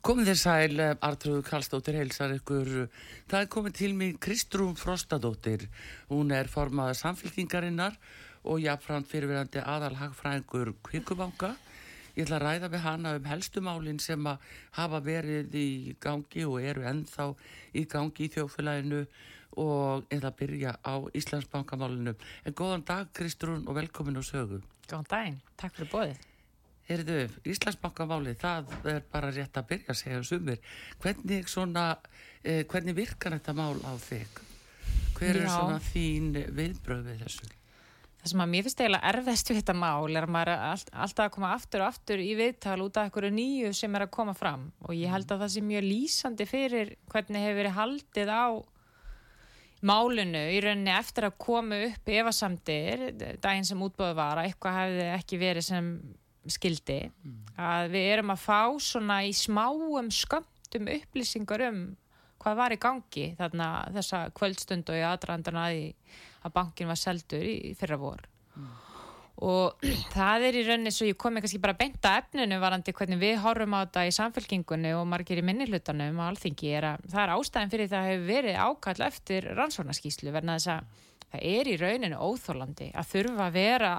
Komið þér sæl, eh, Artrúðu Karlsdóttir heilsar ykkur. Það er komið til mig Kristrún Frostadóttir. Hún er formaða samfélkingarinnar og jáfnframt fyrirverandi aðalhagfræðingur Kvinkubanka. Ég ætla að ræða við hana um helstumálinn sem að hafa verið í gangi og eru ennþá í gangi í þjófélaginu og eða byrja á Íslandsbankamálinu. En góðan dag Kristrún og velkomin á sögu. Góðan daginn, takk fyrir bóðið. Erðu, Íslandsbankamáli, það er bara rétt að byrja að segja sumir. Hvernig, svona, eh, hvernig virkar þetta mál á þig? Hver er Já. svona þín viðbröð við þessu? Það sem að mér finnst eiginlega erfest við þetta mál er að maður er all, alltaf að koma aftur og aftur í viðtal út af einhverju nýju sem er að koma fram og ég held að það sé mjög lýsandi fyrir hvernig hefur verið haldið á málinu í rauninni eftir að koma upp efasamdir daginn sem útbóðu var að eitthvað hefði ekki verið sem skildi að við erum að fá svona í smáum skömmtum upplýsingar um hvað var í gangi þarna þessa kvöldstund og í aðdrandana að, bankin var seldur í fyrra vor og það er í rauninni svo ég komi kannski bara að beinta efninu varandi hvernig við horfum á þetta í samfélkingunni og margir í minnihlutanum og alþingi er að það er ástæðin fyrir það hefur verið ákall eftir rannsóknarskíslu verna þess að það er í rauninu óþólandi að þurfa að vera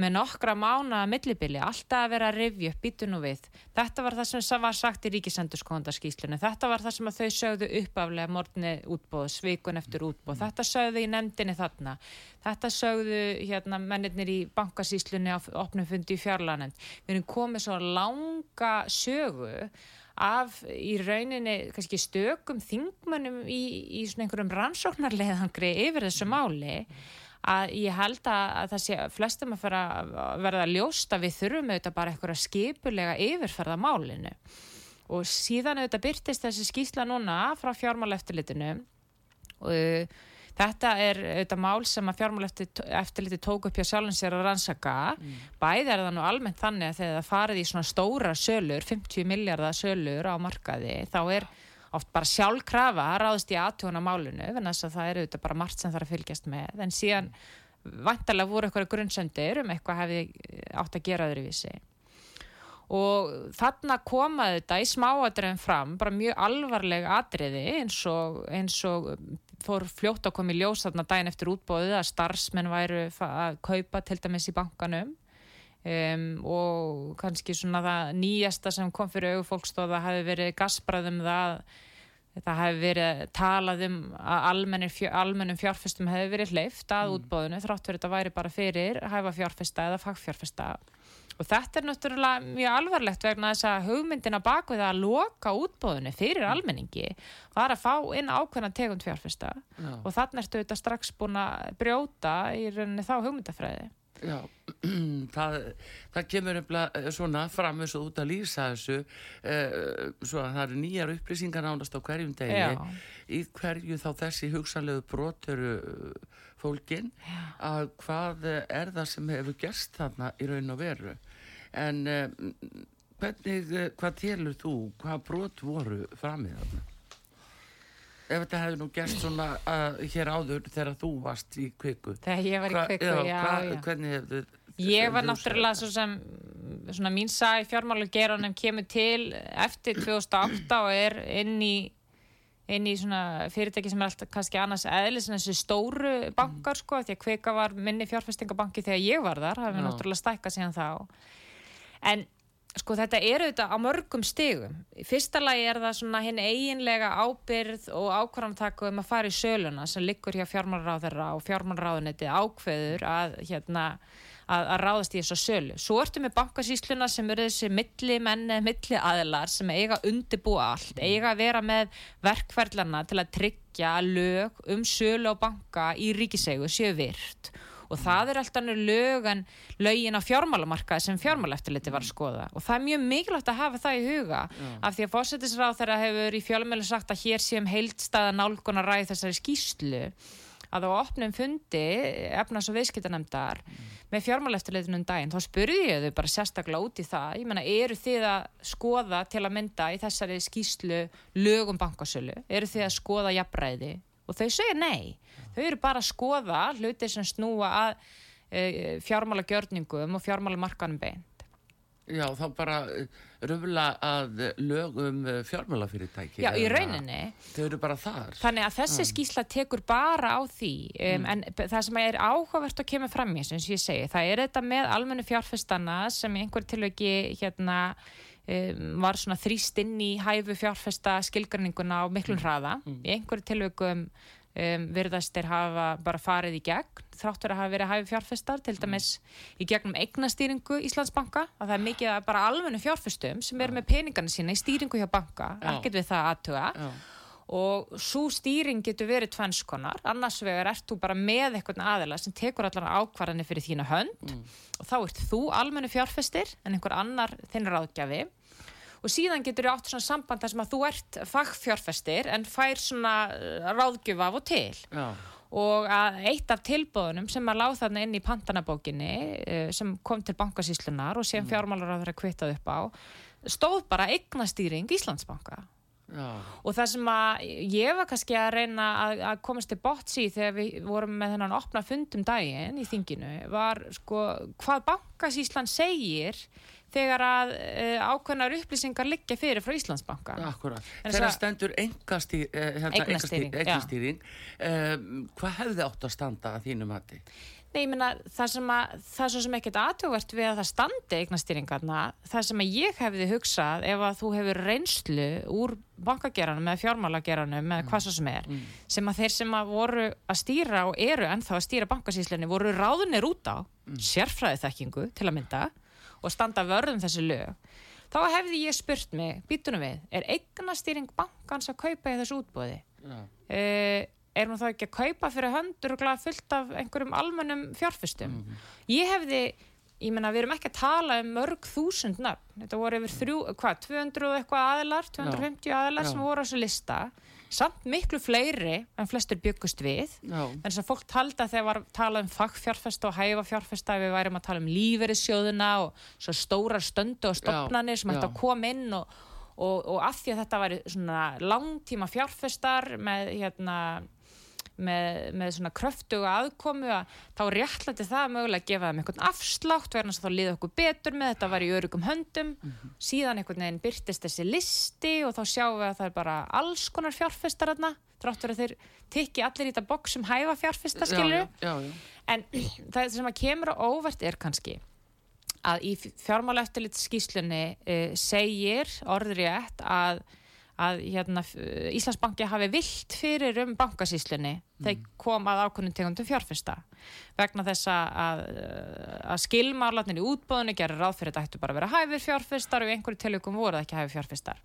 með nokkra mána að millibili, alltaf að vera að rifja upp, býtu nú við. Þetta var það sem var sagt í ríkisendurskóndaskíslunum, þetta var það sem þau sögðu uppaflega morgunni útbóð, svikun eftir útbóð, þetta sögðu í nefndinni þarna, þetta sögðu hérna, mennirnir í bankasíslunni á opnum fundi í fjarlanend. Við erum komið svo langa sögu af í rauninni kannski stökum þingmönnum í, í svona einhverjum rannsóknarleðangri yfir þessu máli að ég held að, að það sé flestum að að verða ljóst að við þurfum auðvitað bara eitthvað skipulega yfirferða málinu og síðan auðvitað byrtist þessi skýsla núna frá fjármáleftilitinu og uh, Þetta er auðvitað mál sem að fjármáleftiliti tók upp hjá sjálfum sér að rannsaka. Mm. Bæði er það nú almennt þannig að þegar það farið í svona stóra sölur, 50 miljardar sölur á markaði, þá er oft bara sjálfkrafa að ráðast í aðtjóna málunu, en þess að það er auðvitað bara margt sem er að fylgjast með. En síðan vantarlega voru eitthvað grunnsöndir um eitthvað hefði átt að gera öðruvísi. Og þarna komaði þetta í smáadröðum fram, bara mjög alvarleg atriði eins og, eins og fór fljótt að koma í ljós þarna daginn eftir útbóðið að starfsmenn væru að kaupa til dæmis í bankanum um, og kannski svona það nýjasta sem kom fyrir augufólkstóða hafi verið gasbraðum það það hefði verið talað um að almennum fjárfestum hefði verið hleyft að mm. útbóðinu þrátt verið þetta væri bara fyrir hæfa fjárfesta eða fagfjárfesta og þetta er náttúrulega mjög alvarlegt vegna þess að hugmyndina bak við að loka útbóðinu fyrir mm. almenningi var að fá inn ákveðna tegund fjárfesta Já. og þannig ertu þetta strax búin að brjóta í rauninni þá hugmyndafræði Já, það, það kemur umlað svona fram eins og út að lýsa þessu eh, svo að það eru nýjar upplýsingar nánast á hverjum degi Já. í hverju þá þessi hugsanlegu brotur fólkin Já. að hvað er það sem hefur gerst þarna í raun og veru en eh, hvernig, hvað telur þú, hvað brot voru framið þarna? Ef þetta hefði nú gert svona uh, hér áður þegar þú varst í kviku. Þegar ég var í kviku, já, já, hva, já. hvernig hefði ég var náttúrulega svo sem svona mín sag fjármálu geranum kemur til eftir 2008 og er inn í inn í svona fyrirtæki sem er alltaf kannski annars eðlis en þessi stóru bankar sko, því að kvika var minni fjárfestingabanki þegar ég var þar, það hefur náttúrulega stækkað síðan þá. En Sko þetta eru þetta á mörgum stigum. Í fyrsta lagi er það svona hinn eiginlega ábyrð og ákvarðantakku um að fara í söluna sem liggur hjá fjármálráðara og fjármálráðuneti ákveður að, hérna, að, að ráðast í þessu sölu. Svo ertu með bankasísluna sem eru þessi milli menni, milli aðlar sem eiga undibúa allt, eiga að vera með verkverðlana til að tryggja lög um sölu og banka í ríkisegu séu virt og það er alltaf nú lög en lögin á fjármálamarkaði sem fjármáleftiliti var að skoða. Og það er mjög mikilvægt að hafa það í huga af því að fósettisráð þeirra hefur í fjármálum sagt að hér séum heildstæða nálgun að ræði þessari skýslu að á opnum fundi efnars og viðskiptanemdar mm. með fjármáleftirleitunum daginn, þá spurði ég þau bara sérstaklega út í það, ég menna eru þið að skoða til að mynda í þessari skýslu lögum bankasölu? Eru þið að skoða jafnræði? Og þau segja nei, þau eru bara að skoða hlutir sem snúa að e, fjármálagjörningum og fjármálamarkanum beint Já, þá bara eh, röfla að lögum eh, fjármálafyrirtæki. Já, í rauninni. Þau eru bara þar. Þannig að þessi skísla tekur bara á því, um, mm. en það sem er áhugavert að kemur fram í og ég segi, það er þetta með almennu fjárfestana sem í einhverju tilveki hérna var svona þrýst inn í hæfu fjárfesta skilgarninguna á miklum mm. hraða. Mm. Í einhverju tilvekum um, virðast er hafa bara farið í gegn þráttur að hafa verið hæfi fjárfestar til dæmis í gegnum eignastýringu Íslandsbanka að það er mikið að bara alveg fjárfestum sem er með peningarna sína í stýringu hjá banka, ekkert við það aðtuga og svo stýring getur verið tvennskonar, annars vegar ert þú bara með eitthvað aðila sem tekur allar ákvarðanir fyrir þína hönd mm. og þá ert þú almennu fjárfestir en einhver annar þinn ráðgjafi og síðan getur þú átt svona samband þar sem að þú ert fagfjárfestir en fær svona uh, ráðgjöf af og til Já. og að eitt af tilbóðunum sem að láð þarna inn í pantanabókinni uh, sem kom til bankasíslunar og sem mm. fjármálar á þeirra kvittað upp á stóð bara eignastýring Íslandsbanka Já. og það sem að ég var kannski að reyna að, að komast til botsi þegar við vorum með þennan opna fundum daginn í þinginu var sko hvað bankasíslan segir þegar að uh, ákveðnar upplýsingar liggja fyrir frá Íslandsbanka Akkurat, þegar stendur uh, hérna, uh, hvað hefði átt að standa að þínum hætti? Nei, ég menna, það sem að það svo sem ekkert aðtjóðvert við að það standi eignastýringarna, það sem að ég hefði hugsað ef að þú hefur reynslu úr bankageranum eða fjármálageranum eða mm. hvað svo sem er, mm. sem að þeir sem að voru að stýra og eru ennþá að stýra bankasíslinni voru ráðunir út á mm. sérfræði þekkingu til að mynda og standa vörðum þessu lög þá hefði ég spurt mig, býtunum við er eignastýring bankans að kaupa í þessu útbóði ja. uh, eh, er maður þá ekki að kaupa fyrir höndur og glæða fullt af einhverjum almennum fjárfustum mm -hmm. ég hefði, ég menna við erum ekki að tala um mörg þúsund nöfn þetta voru yfir þrjú, hvað, 200 eitthvað aðilar 250 ja. aðilar ja. sem voru á þessu lista samt miklu fleiri en flestur byggust við. En þess að fólk talda þegar var talað um fagfjárfesta og hæfafjárfesta við værim að tala um líferissjóðuna og svo stóra stöndu og stopnarnir sem hægt að koma inn og, og, og af því að þetta væri svona langtíma fjárfestar með hérna með, með svona kröftuga aðkomu að þá réttlæti það mögulega að gefa þeim einhvern afslátt verðan að þá liða okkur betur með þetta var í örugum höndum. Mm -hmm. síðan einhvern veginn byrtist þessi listi og þá sjáum við að það er bara alls konar fjárfestar aðna þráttur að þeir tikki allir í þetta boks sem hæfa fjárfesta skilur en það sem að kemur á óvert er kannski að í fjármála eftirlit skíslunni uh, segir orðrétt að að hérna, Íslandsbanki hafi vilt fyrir um bankasíslunni mm. þegar kom að ákvörnum tegundum fjárfesta vegna þess að, að skilmarlatnir í útbóðinu gerir ráð fyrir að þetta ættu bara að vera hæfir fjárfestar og einhverju tilökum voru það ekki hæfir fjárfestar.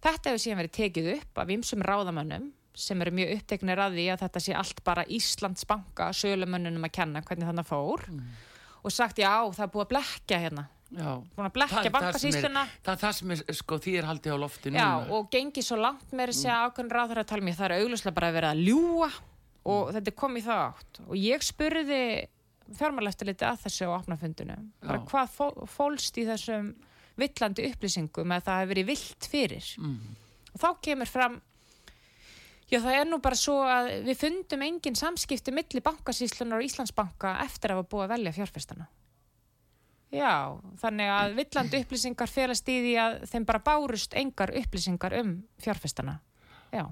Þetta hefur síðan verið tekið upp af ymsum ráðamönnum sem eru mjög upptegnir að því að þetta sé allt bara Íslandsbanka sölumönnunum að kenna hvernig þannig fór mm. og sagt já það er búið að blekja hérna að blekja bankasýsluna. það er það sem er, sko, því er haldið á lofti já, og gengi svo langt með að mm. ákveðin ráður að tala mér, það er auglustlega bara að vera að ljúa og mm. þetta er komið það átt. Og ég spurði fjármáleftiliti að þessu á opnafundunum bara hvað fó, fólst í þessum villandi upplýsingum að það hefur verið vilt fyrir? Mm. og þá kemur fram já það er nú bara svo að við fundum engin samskipti millir bankasýslunar og Íslandsbanka eftir að hafa búið að velja fjárfestana Já, þannig að villandi upplýsingar félast í því að þeim bara bárust engar upplýsingar um fjárfestana. Já.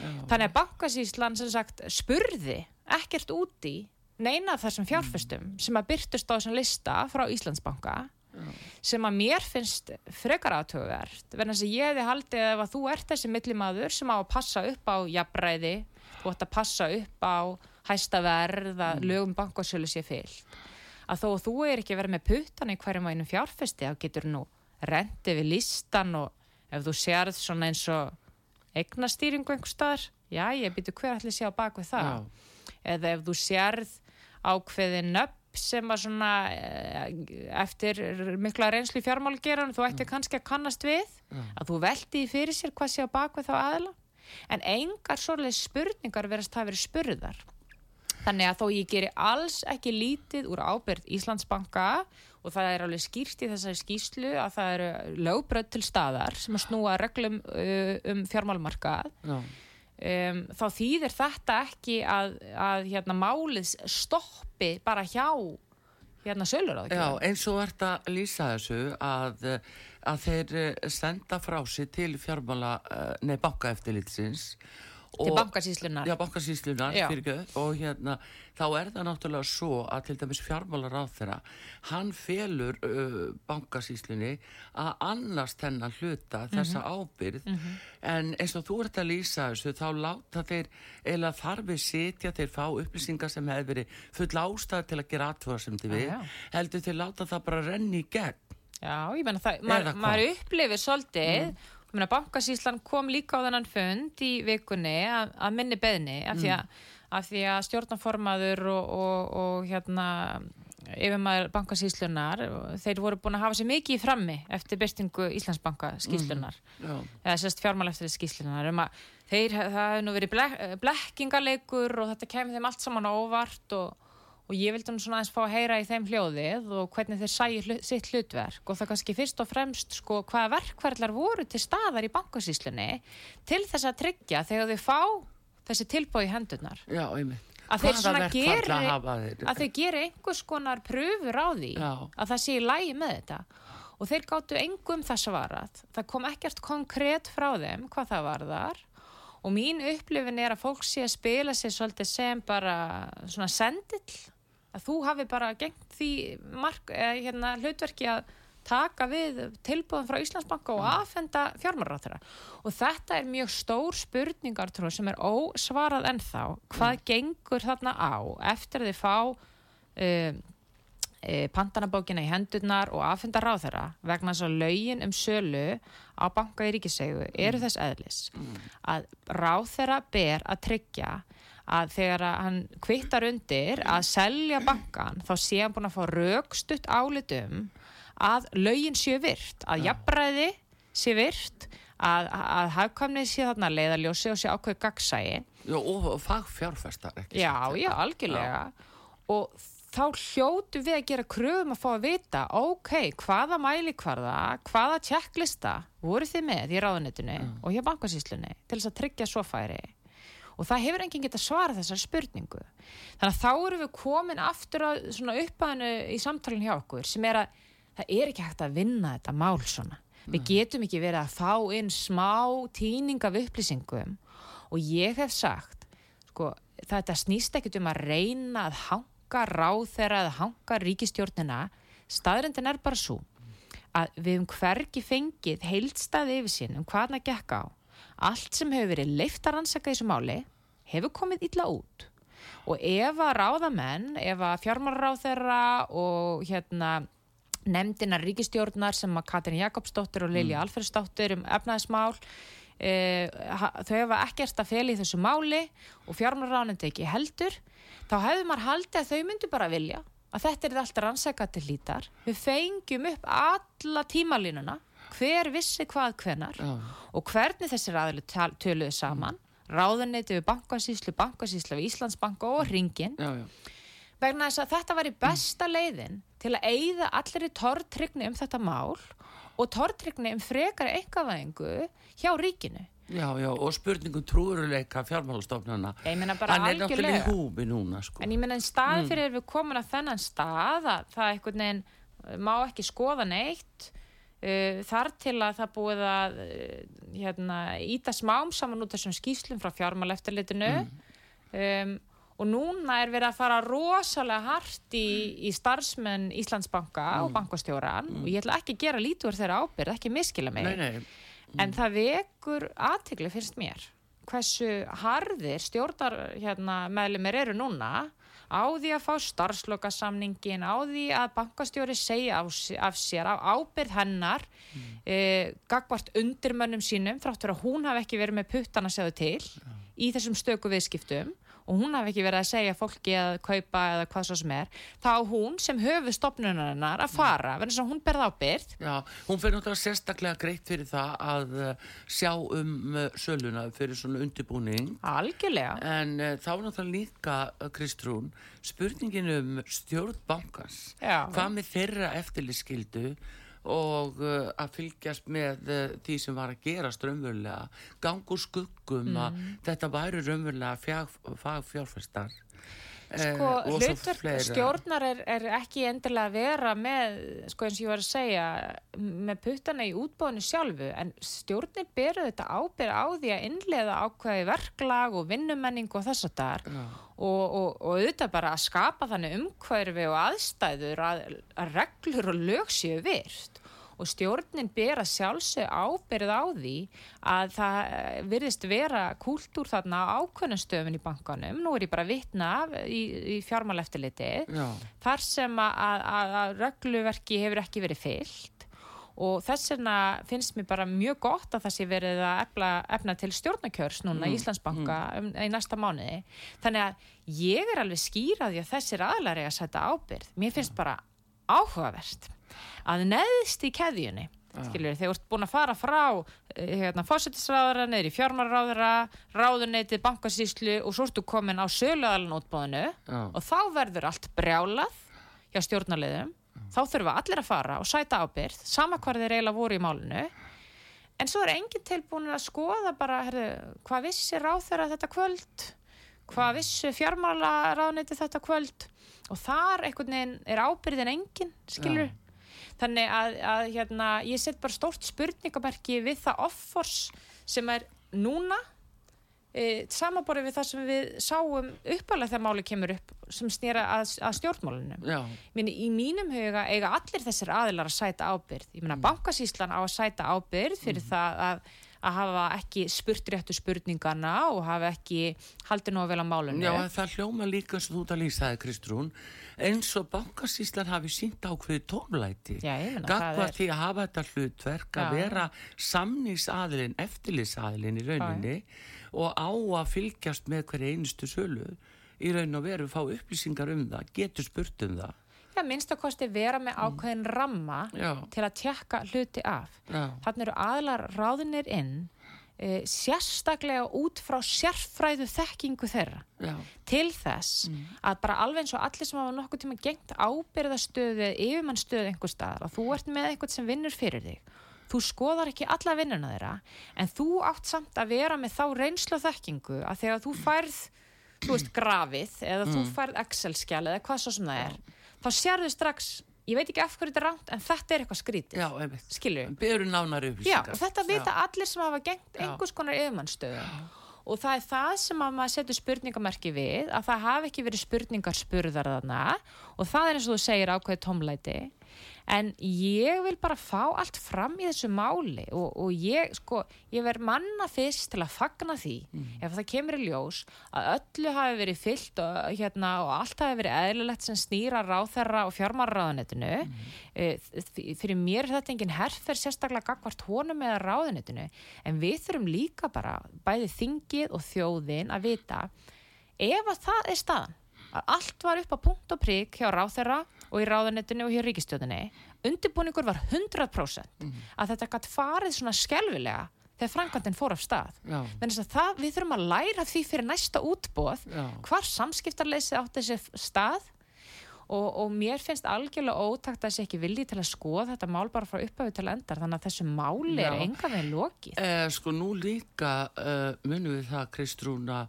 Já. Þannig að bankasíslan sem sagt spurði ekkert úti neina þessum fjárfestum mm. sem að byrtust á þessum lista frá Íslandsbanka Já. sem að mér finnst frekar aðtöðverð verðan þess að ég hefði haldið ef að þú ert þessi millimaður sem á að passa upp á jafnræði, ætti að passa upp á hæsta verð að mm. lögum bankasölu sé fyllt að þó að þú er ekki verið með puttan í hverjum að einum fjárfesti þá getur nú rendið við listan og ef þú sérð svona eins og eignastýringu einhver staðar, já ég byrju hver allir sé á bakvið það? Já. eða ef þú sérð ákveðin nöpp sem var svona eh, eftir mikla reynslu fjármálgeran þú ætti kannski að kannast við að þú veldi í fyrir sér hvað sé á bakvið þá aðla en engar svolítið spurningar verðast það verið spurðar þannig að þó ég geri alls ekki lítið úr ábyrð Íslandsbanka og það er alveg skýrt í þessari skýslu að það eru lögbröð til staðar sem að snúa reglum uh, um fjármálmarkað Já. um, þá þýðir þetta ekki að, að hérna, málið stoppi bara hjá hérna sölur á Já, eins og ert að lýsa þessu að, að þeir eh, senda frá sig til fjármála, eh, nei, bankaeftilitsins til bankasíslunar Já, bankasíslunar, Já. fyrirgjöð, og hérna, þá er það náttúrulega svo að til dæmis fjármálar á þeirra, hann felur uh, bankasíslunni að annast hennar hluta þessa ábyrð, en eins og þú ert að lýsa þessu, þá láta þeir, eða þarfið sitja, þeir fá upplýsingar sem hefur verið full ástæð til að gera aðtöða sem þið við, já. heldur þeir láta það bara renni í gegn. Já, ég menna það, Eða maður, upplifir svolítið, ég menna bankasíslan kom líka á þennan fund í vikunni að, að minni beðni af því að, af því að stjórnaformaður og, og, og hérna yfirmaður bankasíslunar þeir voru búin að hafa sér mikið í frammi eftir byrtingu Íslandsbanka skíslunar Já, eða sérst fjármál eftir skíslunar um að þeir, það hefur nú verið blek, blekkingaleikur og þetta kemur þeim allt saman á óvart og, og ég vildi nú svona aðeins fá að heyra í þeim hljóðið og hvernig þeir sæju hlut, sitt hlutverk. Og það kannski fyrst og fremst sko hvaða verkverðlar voru til staðar í bankasíslunni til þess að tryggja þegar þau fá þessi tilbóð í hendurnar? Já, að þeir svona geri að þeir geri einhvers konar pröfur á því Já. að það sé í lægi með þetta. Og þeir gáttu engum það svarat það kom ekkert konkrétt frá þeim hvað það var þar. Og mín upplifin er að fólk sé að spila sér svolítið sem bara svona sendill að þú hafi bara gengt því mark, eh, hérna, hlutverki að taka við tilbúðum frá Íslandsbanka og afhenda fjármáráþara og þetta er mjög stór spurningar trú, sem er ósvarað ennþá. Hvað gengur þarna á eftir að þið fá um, e, pantanabókina í hendurnar og afhenda ráðherra vegna þess að lögin um sölu á banka í ríkisegu eru þess eðlis að ráðherra ber að tryggja að þegar að hann kvittar undir að selja bankan þá sé hann búin að fá rökstutt álitum að lögin séu virt að jafnræði sé virt að, að hagkvæmni sé þarna leiðaljósi og sé ákveð gagsægi Já, og, fagfjárfestar ekki Já, satt, já, algjörlega. Og þá hljótu við að gera kröfum að fá að vita ok, hvaða mælikvarða hvaða tjekklista voru þið með í ráðunitinu og hjá bankasýslunni til þess að tryggja svo færi og það hefur enginn getað svara þessar spurningu. Þannig að þá erum við komin aftur að svona upphæðinu í samtalin hjá okkur sem er að það er ekki hægt að vinna þetta mál svona. Við getum ekki verið að fá inn smá tíning af upplýsingum. Og ég hef sagt sko, þetta snýst ekkert um að reyna að hanga ráðherra eða hanga ríkistjórnina staðrendin er bara svo að við um hvergi fengið heildstæði yfir sín um hvað það gekk á allt sem hefur verið leift að rannsaka í þessu máli hefur komið illa út og ef að ráðamenn ef að fjármálaráðherra og hérna nefndina ríkistjórnar sem að Katrin Jakobsdóttir og Lilja mm. Alferðsdóttir um efnaðismál e, þau hefa ekkert að feli í þessu máli og fjármálaráðnandi ekki heldur þá hefur maður haldið að þau myndu bara vilja að þetta er allt rannsakað til lítar við fengjum upp alla tímalínuna hver vissi hvað hvenar Já. og hvernig þessir aðlu töluðu saman ráðunneyti við bankasýslu, bankasýslu við Íslandsbanka og ringin vegna þess að þetta var í besta leiðin til að eigða allir í tortrygni um þetta mál og tortrygni um frekari einkavæðingu hjá ríkinu. Já, já, og spurningum trúuruleika fjármálastofnana. Hann er náttúrulega í húfi núna, sko. En ég meina en staði fyrir mm. við komin að þennan stað að það einhvern veginn uh, má ekki skoða neitt þar til að það búið að uh, hérna, íta smám saman út þessum skýslum frá fjármál eftirlitinu um, og núna er verið að fara rosalega hart í, í starfsmenn Íslandsbanka og bankastjóran. Og ég ætla ekki að gera lítur þeirra ábyrð, ekki miskila mig. Nei, nei, en það vekur aðtigli finnst mér hversu harðir stjórnar hérna, meðlumir eru núna á því að fá starfslokasamningin á því að bankastjóri segja af, sér á ábyrð hennar mm. eh, gagvart undirmönnum sínum þráttur að hún hafi ekki verið með puttana segðu til í þessum stöku viðskiptum og hún hafi ekki verið að segja fólki að kaupa eða hvað svo sem er þá hún sem höfu stopnunarinnar að fara, verður þess að hún berða á byrð Já, hún fyrir náttúrulega sérstaklega greitt fyrir það að uh, sjá um uh, söluna fyrir svona undirbúning. Algjörlega. En uh, þá náttúrulega líka Kristrún, spurningin um stjórnbankans Já. hvað með þeirra eftirlýskildu og uh, að fylgjast með uh, því sem var að gerast raunverulega. Gangur skuggum að Mm. þetta væri raunverulega fagfjárfestar. Sko, hlutverk stjórnar er, er ekki endilega að vera með, sko eins og ég var að segja, með puttana í útbóðinu sjálfu, en stjórnir beru þetta ábyrð á því að innlega ákveði verklag og vinnumenning og þess að þar og, og, og auðvitað bara að skapa þannig umhverfi og aðstæður að, að reglur og lög séu virt. Og stjórnin ber að sjálfsög ábyrð á því að það eh, virðist vera kúltúr þarna á ákvönnastöfun í bankanum, nú er ég bara vitna í, í fjármáleftiliti þar sem að, að, að regluverki hefur ekki verið fyllt og þess vegna finnst mér bara mjög gott að það sé verið að efla, efna til stjórnakjörs núna Mm, í Íslandsbanka um, í næsta mánuði. Þannig að ég er alveg skýraði að þessir aðlar er að setja ábyrð mér finnst bara áhugavert að neðst í keðjunni skilur, þegar þú ert búin að fara frá eh, hérna, fósættisráðara, neður í fjármálaráðara ráðuneytið, bankasýslu og svo ertu komin á söluðalan útbóðinu Já. og þá verður allt brjálað hjá stjórnarliðum þá þurfa allir að fara og sæta ábyrð sama hvar þeir eiginlega voru í málinu. En svo er enginn tilbúin að skoða bara, herru, hvað vissi ráðherra þetta kvöld? Hvað vissi fjármála ráðneyti þetta kvöld? Og þar einhvern veginn er ábyrðin enginn, skilur þannig að, að hérna, ég set bara stórt spurningamerki við það offors sem er núna e, samaborið við það sem við sáum uppalega þegar máli kemur upp sem snýra að, að stjórnmálunum Já, Minni, í mínum huga eiga allir þessir aðilar að sæta ábyrð. Ég meina, Mm. bankasýslan á að sæta ábyrð fyrir það að, að hafa ekki spurt réttu spurningana og hafa ekki haldið nógu vel á málunni. Já, en það hljóma líka eins og þú það, Kristrún, eins og bankasýslan hafi sínt ákveði tómlæti. Já, ég meina, það Gagvað því að hafa þetta hlutverk að Já. vera samningsaðilinn, eftirlýsaðilinn í rauninni og á að fylgjast með hverja einustu sölu í raun og veru fá upplýsingar um það, getur spurt um það. Já, minnst að kosti vera með ákveðin ramma Já. til að tjekka hluti af. Já. Þannig eru aðilar ráðinir inn e, sérstaklega út frá sérfræðu þekkingu þeirra. Já, til þess að bara alveg eins og allir sem hafa nokkuð tíma gengt ábyrðastöðu eða yfirmannstöðu einhver staðar og þú ert með eitthvað sem vinnur fyrir þig þú skoðar ekki alla vinnuna þeirra en þú átt samt að vera með þá reynslu þekkingu að þegar þú færð þú veist grafið eða þú færð Excel-skjál eða hvað svo sem það er þá sérðu strax, ég veit ekki af hverju þetta er ránt en þetta er eitthvað skrítið, já, Já, upplýsingar. og þetta vita allir sem hafa gengt Já. einhvers konar yfirmannstöðu og það er það sem að maður setur spurningamerki við að það hafi ekki verið spurningar spurðar þarna. Og það er eins og þú segir ákveðið tómlæti en ég vil bara fá allt fram í þessu máli og, og ég sko, ég verð manna fyrst til að fagna því. Ef það kemur í ljós að öllu hafi verið fyllt og, hérna, og allt hafi verið eðlilegt sem snýra ráþerra og fjármáraráðunetinu mm. fyrir mér er þetta engin herfer sérstaklega gagvart honum eða ráðunetinu en við þurfum líka bara bæði þingið og þjóðin að vita ef að það er staðan að allt var upp á punkt og prigg hjá ráþerra og í ráðunetinu og hjá ríkistjóðinni undirbúningur var 100% að þetta gætt farið svona skelvilega þegar framkvæmdinn fór af stað. Það, við þurfum að læra því fyrir næsta útbóð hvar samskiptarleysi átt þessi stað. Og, og mér finnst algjörlega ótakt að þessi ekki vilji til að skoða þetta mál bara frá upphafi til endar þannig að þessu máli er Já. enga veginn lokið. Eh, sko nú líka uh, munum við það Kristrúna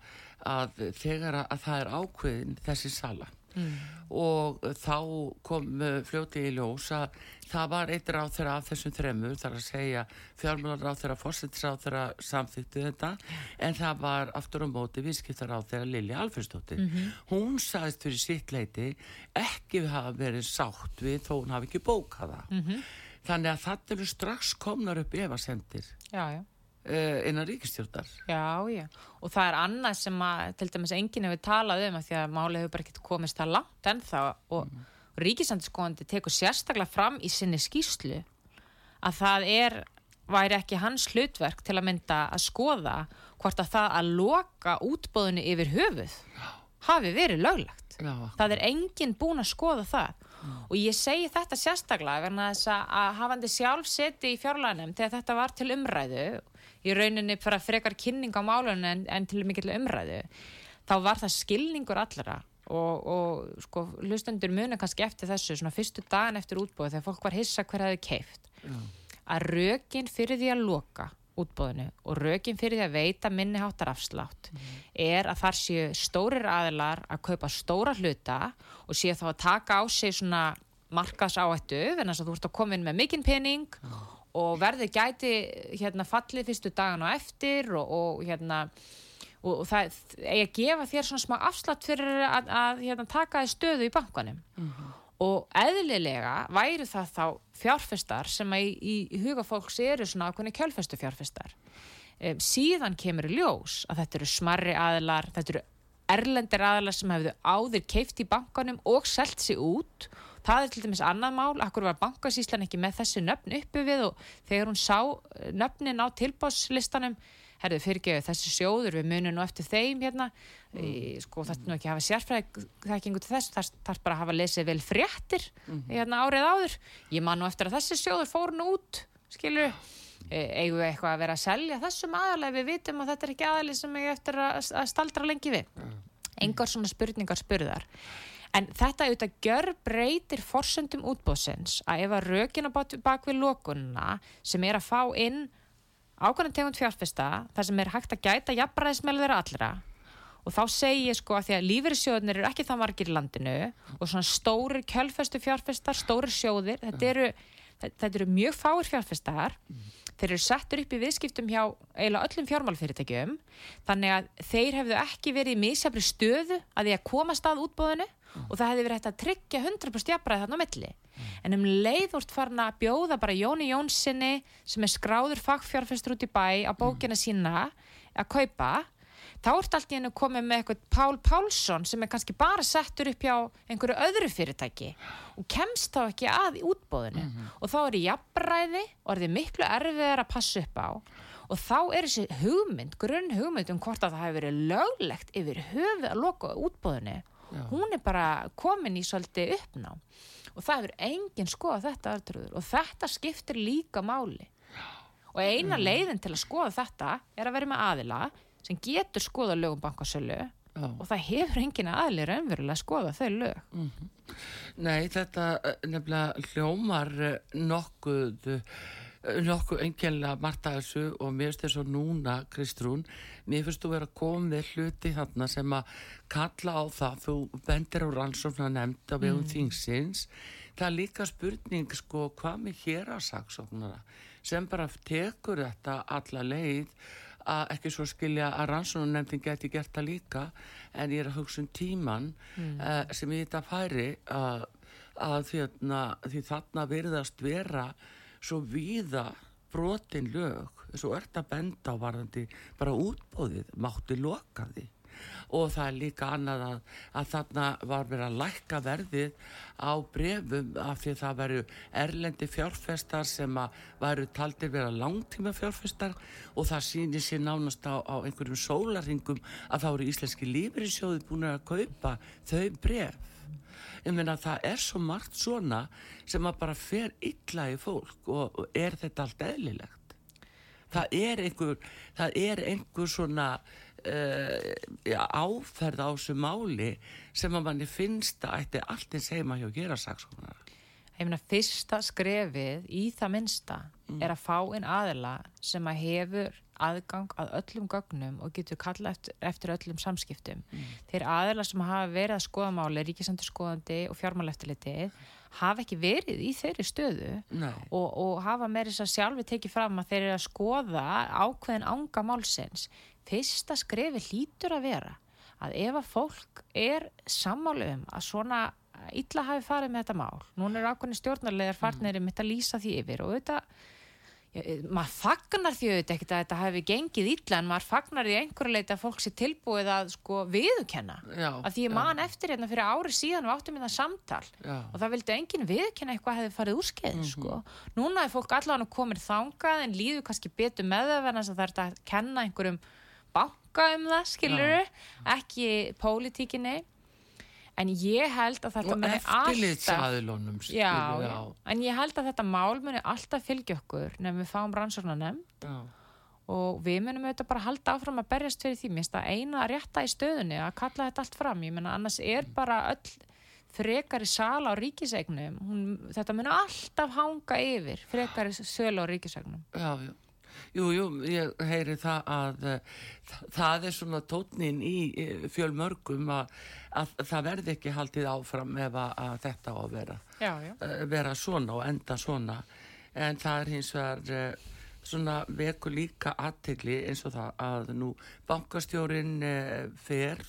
að þegar að það er ákveðin þessi sala mm. og þá kom uh, fljóti í ljós að það var eitt ráð þeirra af þessum þremur þar að segja fjármálar ráð þeirra fórsettisráð þeirra samþyktu þetta en það var aftur á móti viðskiptar ráð þeirra Lilja Alfredsdóttir hún sagðist fyrir sitt leiti ekki hafa verið sátt við þó hún hafi ekki bókað það -hmm. þannig að það eru strax komnar upp efasendir já, já. Uh, innan ríkistjórnar Já, já, og það er annað sem að til dæmis enginn hefur talað um að því að málið hefur bara ekkert komist það langt ennþá. Og mm. ríkisandskoðandi tekur sérstaklega fram í sinni skýslu að það er væri ekki hans hlutverk til að mynda að skoða hvort að það að loka útbóðinu yfir höfuð hafi verið löglegt. Já, Það er enginn búin að skoða það. Og ég segi þetta sérstaklega vegna þess að að hafandi sjálf seti í fjárlæðinum þegar þetta var til umræðu í rauninni fyrir að frekar kynning á málunum en, en til mikill umræðu þá var það skilningur allra og, og sko hlustendur muna kannski eftir þessu svona fyrstu dagan eftir útbóðu þegar fólk var hissa hver hafi keift að rökin fyrir því að loka útbóðinu og rökin fyrir því að veita minniháttar afslátt er að þar séu stórir aðilar að kaupa stóra hluta og séu þá að taka á sig svona markas áhættu þannig að þú ert að koma inn með mikinn pening og verði gæti hérna fallið fyrstu dagan og eftir og, og hérna og, og það eigi að gefa þér svona smá afslátt fyrir að, að hérna, taka þér stöðu í bankanum. Og eðlilega væri það þá fjárfestar sem í, í huga fólks eru svona ákveðni kjölfestu fjárfestar. Um, síðan kemur í ljós að þetta eru smarri aðilar þetta eru erlendir aðilar sem hefðu áður keift í bankanum og selt sig út það er til dæmis annað mál akkur var bankasíslan ekki með þessi nöfn uppi við og þegar hún sá eh, nöfnin á tilbáslistanum herðu fyrirgeðu þessi sjóður við munum nú eftir þeim hérna. Í, sko það er nú ekki að hafa sérfræði þekkingu til þess, það þarf bara að hafa lesið vel fréttir hérna árið áður. Ég man nú eftir að þessi sjóður fór nú út skilur eigum við eitthvað að vera að selja þessum aðalega við vitum að þetta er ekki aðalega sem ég eftir að, að staldra lengi við? Engar svona spurningar spurðar en þetta auðvitað gjör breytir forsöndum útbóðsins að ef að rökina bak við lókunna sem er að fá inn ákvæmlega tegund fjárfesta þar sem er hægt að gæta jafnbræðismelður allra og þá segi ég sko að því að lífeyrissjóðunir eru ekki það margir í landinu og svona stórir kjölfestu fjárfestar, stórir sjóðir þetta eru, þetta eru mjög fáir fjárfestar. Þeir eru settur upp í viðskiptum hjá eiginlega öllum fjármálfyrirtækjum þannig að þeir hefðu ekki verið í misjafri stöðu að því að komast að útbóðinu og það hefði verið hægt að tryggja 100% jafnbræði þarna á milli. En um leið úrst farin að bjóða bara Jóni Jónssoni sem er skráður fagfjárfestur út í bæ á bókina sína að kaupa. Þá ert allt í hennu komið með eitthvað Pál Pálsson sem er kannski bara settur upp hjá einhverju öðru fyrirtæki og kemst þá ekki að í útbóðinu og þá er í jafnbræði og er þið miklu erfiðar að passa upp á. Og þá er þessi hugmynd, grunn hugmynd um hvort að það hefur verið löglegt yfir höfuð að loka útbóðinu hún er bara komin í svolítið uppná og það hefur enginn skoða þetta aðtrúður og þetta skiptir líka máli. Og eina leiðin til að skoða þetta er að vera með aðila sem getur skoða lögum bankasölu. Já. og það hefur enginn aðili raunverulega að skoða þau lög. Nei, þetta eh, nefnilega hljómar eh, nokkuð eh, nokkuð engjörlega margt að þessu og mér finnst þess að núna, Kristrún mér finnst þú vera að koma með hluti þarna sem að kalla á það þú bendir á rannsóknar nefnd á vegum þingsins. Það er líka spurning sko hvað með hér að saksóknara sem bara tekur þetta alla leið að ekki svo skilja að rannsóknarnefndin geti gert það líka en ég er að hugsa um tíman uh, sem ég þetta færi að, að því, því þarna virðast vera svo víða brotin lög svo ert að benda á varðandi bara útbóðið, mátti loka því. Og það er líka annað að, að þarna var verið að lækka verðið á brefum af því að það veru erlendi fjárfestar sem að væru taldir vera langtíma fjárfestar og það sýnir sér nánast á, á einhverjum sólaringum að þá eru íslenski lífriðsjóði búin að kaupa þau bref ég meina það er svo margt svona sem að bara fer illa í fólk og, og er þetta allt eðlilegt? Það er einhver það er einhver svona uh, áferð á þessu máli sem að manni finnst að ætti allt eins heima hjá gera saksóknar ég meina fyrsta skrefið í það minnsta er að fá inn aðila sem að hefur aðgang að öllum gögnum og getur kalla eftir, eftir öllum samskiptum. Þeir aðila sem hafa verið að skoða máli, ríkisandur skoðandi og fjármáleftiliti hafa ekki verið í þeirri stöðu og, og hafa með þess að sjálfi tekið fram að þeir eru að skoða ákveðin ánga málsins. Fyrsta skrefi hlýtur að vera að ef að fólk er sammálu um að svona illa hafi farið með þetta mál, núna er ákveðin stjórnarlegar farnir um þetta að lýsa því yfir og Ég- maður fagnar því auðvitað ekkert að þetta hefði gengið illa en maður fagnar því einhverju leiti að fólk sé tilbúið að sko viðurkenna Já, að því ég já. man eftir hérna fyrir ári síðan við áttum hérna samtal Já. og það vildi enginn viðurkenna eitthvað hefði farið úrskeið Mhm. sko. núna er fólk allavega komin þangað en líður kannski betur með það en það er að kenna einhverjum banka um það skiluru, ekki pólitíkinni en ég held að þetta muni alltaf já, já, en ég held að þetta mál muni alltaf fylgja okkur nefnum við fáum rannsóknarnefn já. og við munum auðvitað bara halda áfram að berjast fyrir því, minnst að eina að rétta í stöðunni að kalla þetta allt fram, ég menna annars er bara öll frekari sala á ríkisegnum Hún, þetta mun alltaf hanga yfir frekari sölu á ríkisegnum Já, já. Jú, jú, ég heyri það að uh, það er svona tótnin í uh, fjölmörgum að, að það verði ekki haldið áfram ef að, þetta á að vera, já, já. uh, vera svona og enda svona en það er hins vegar svona veku líka aðtegli eins og það að nú bankastjórin fer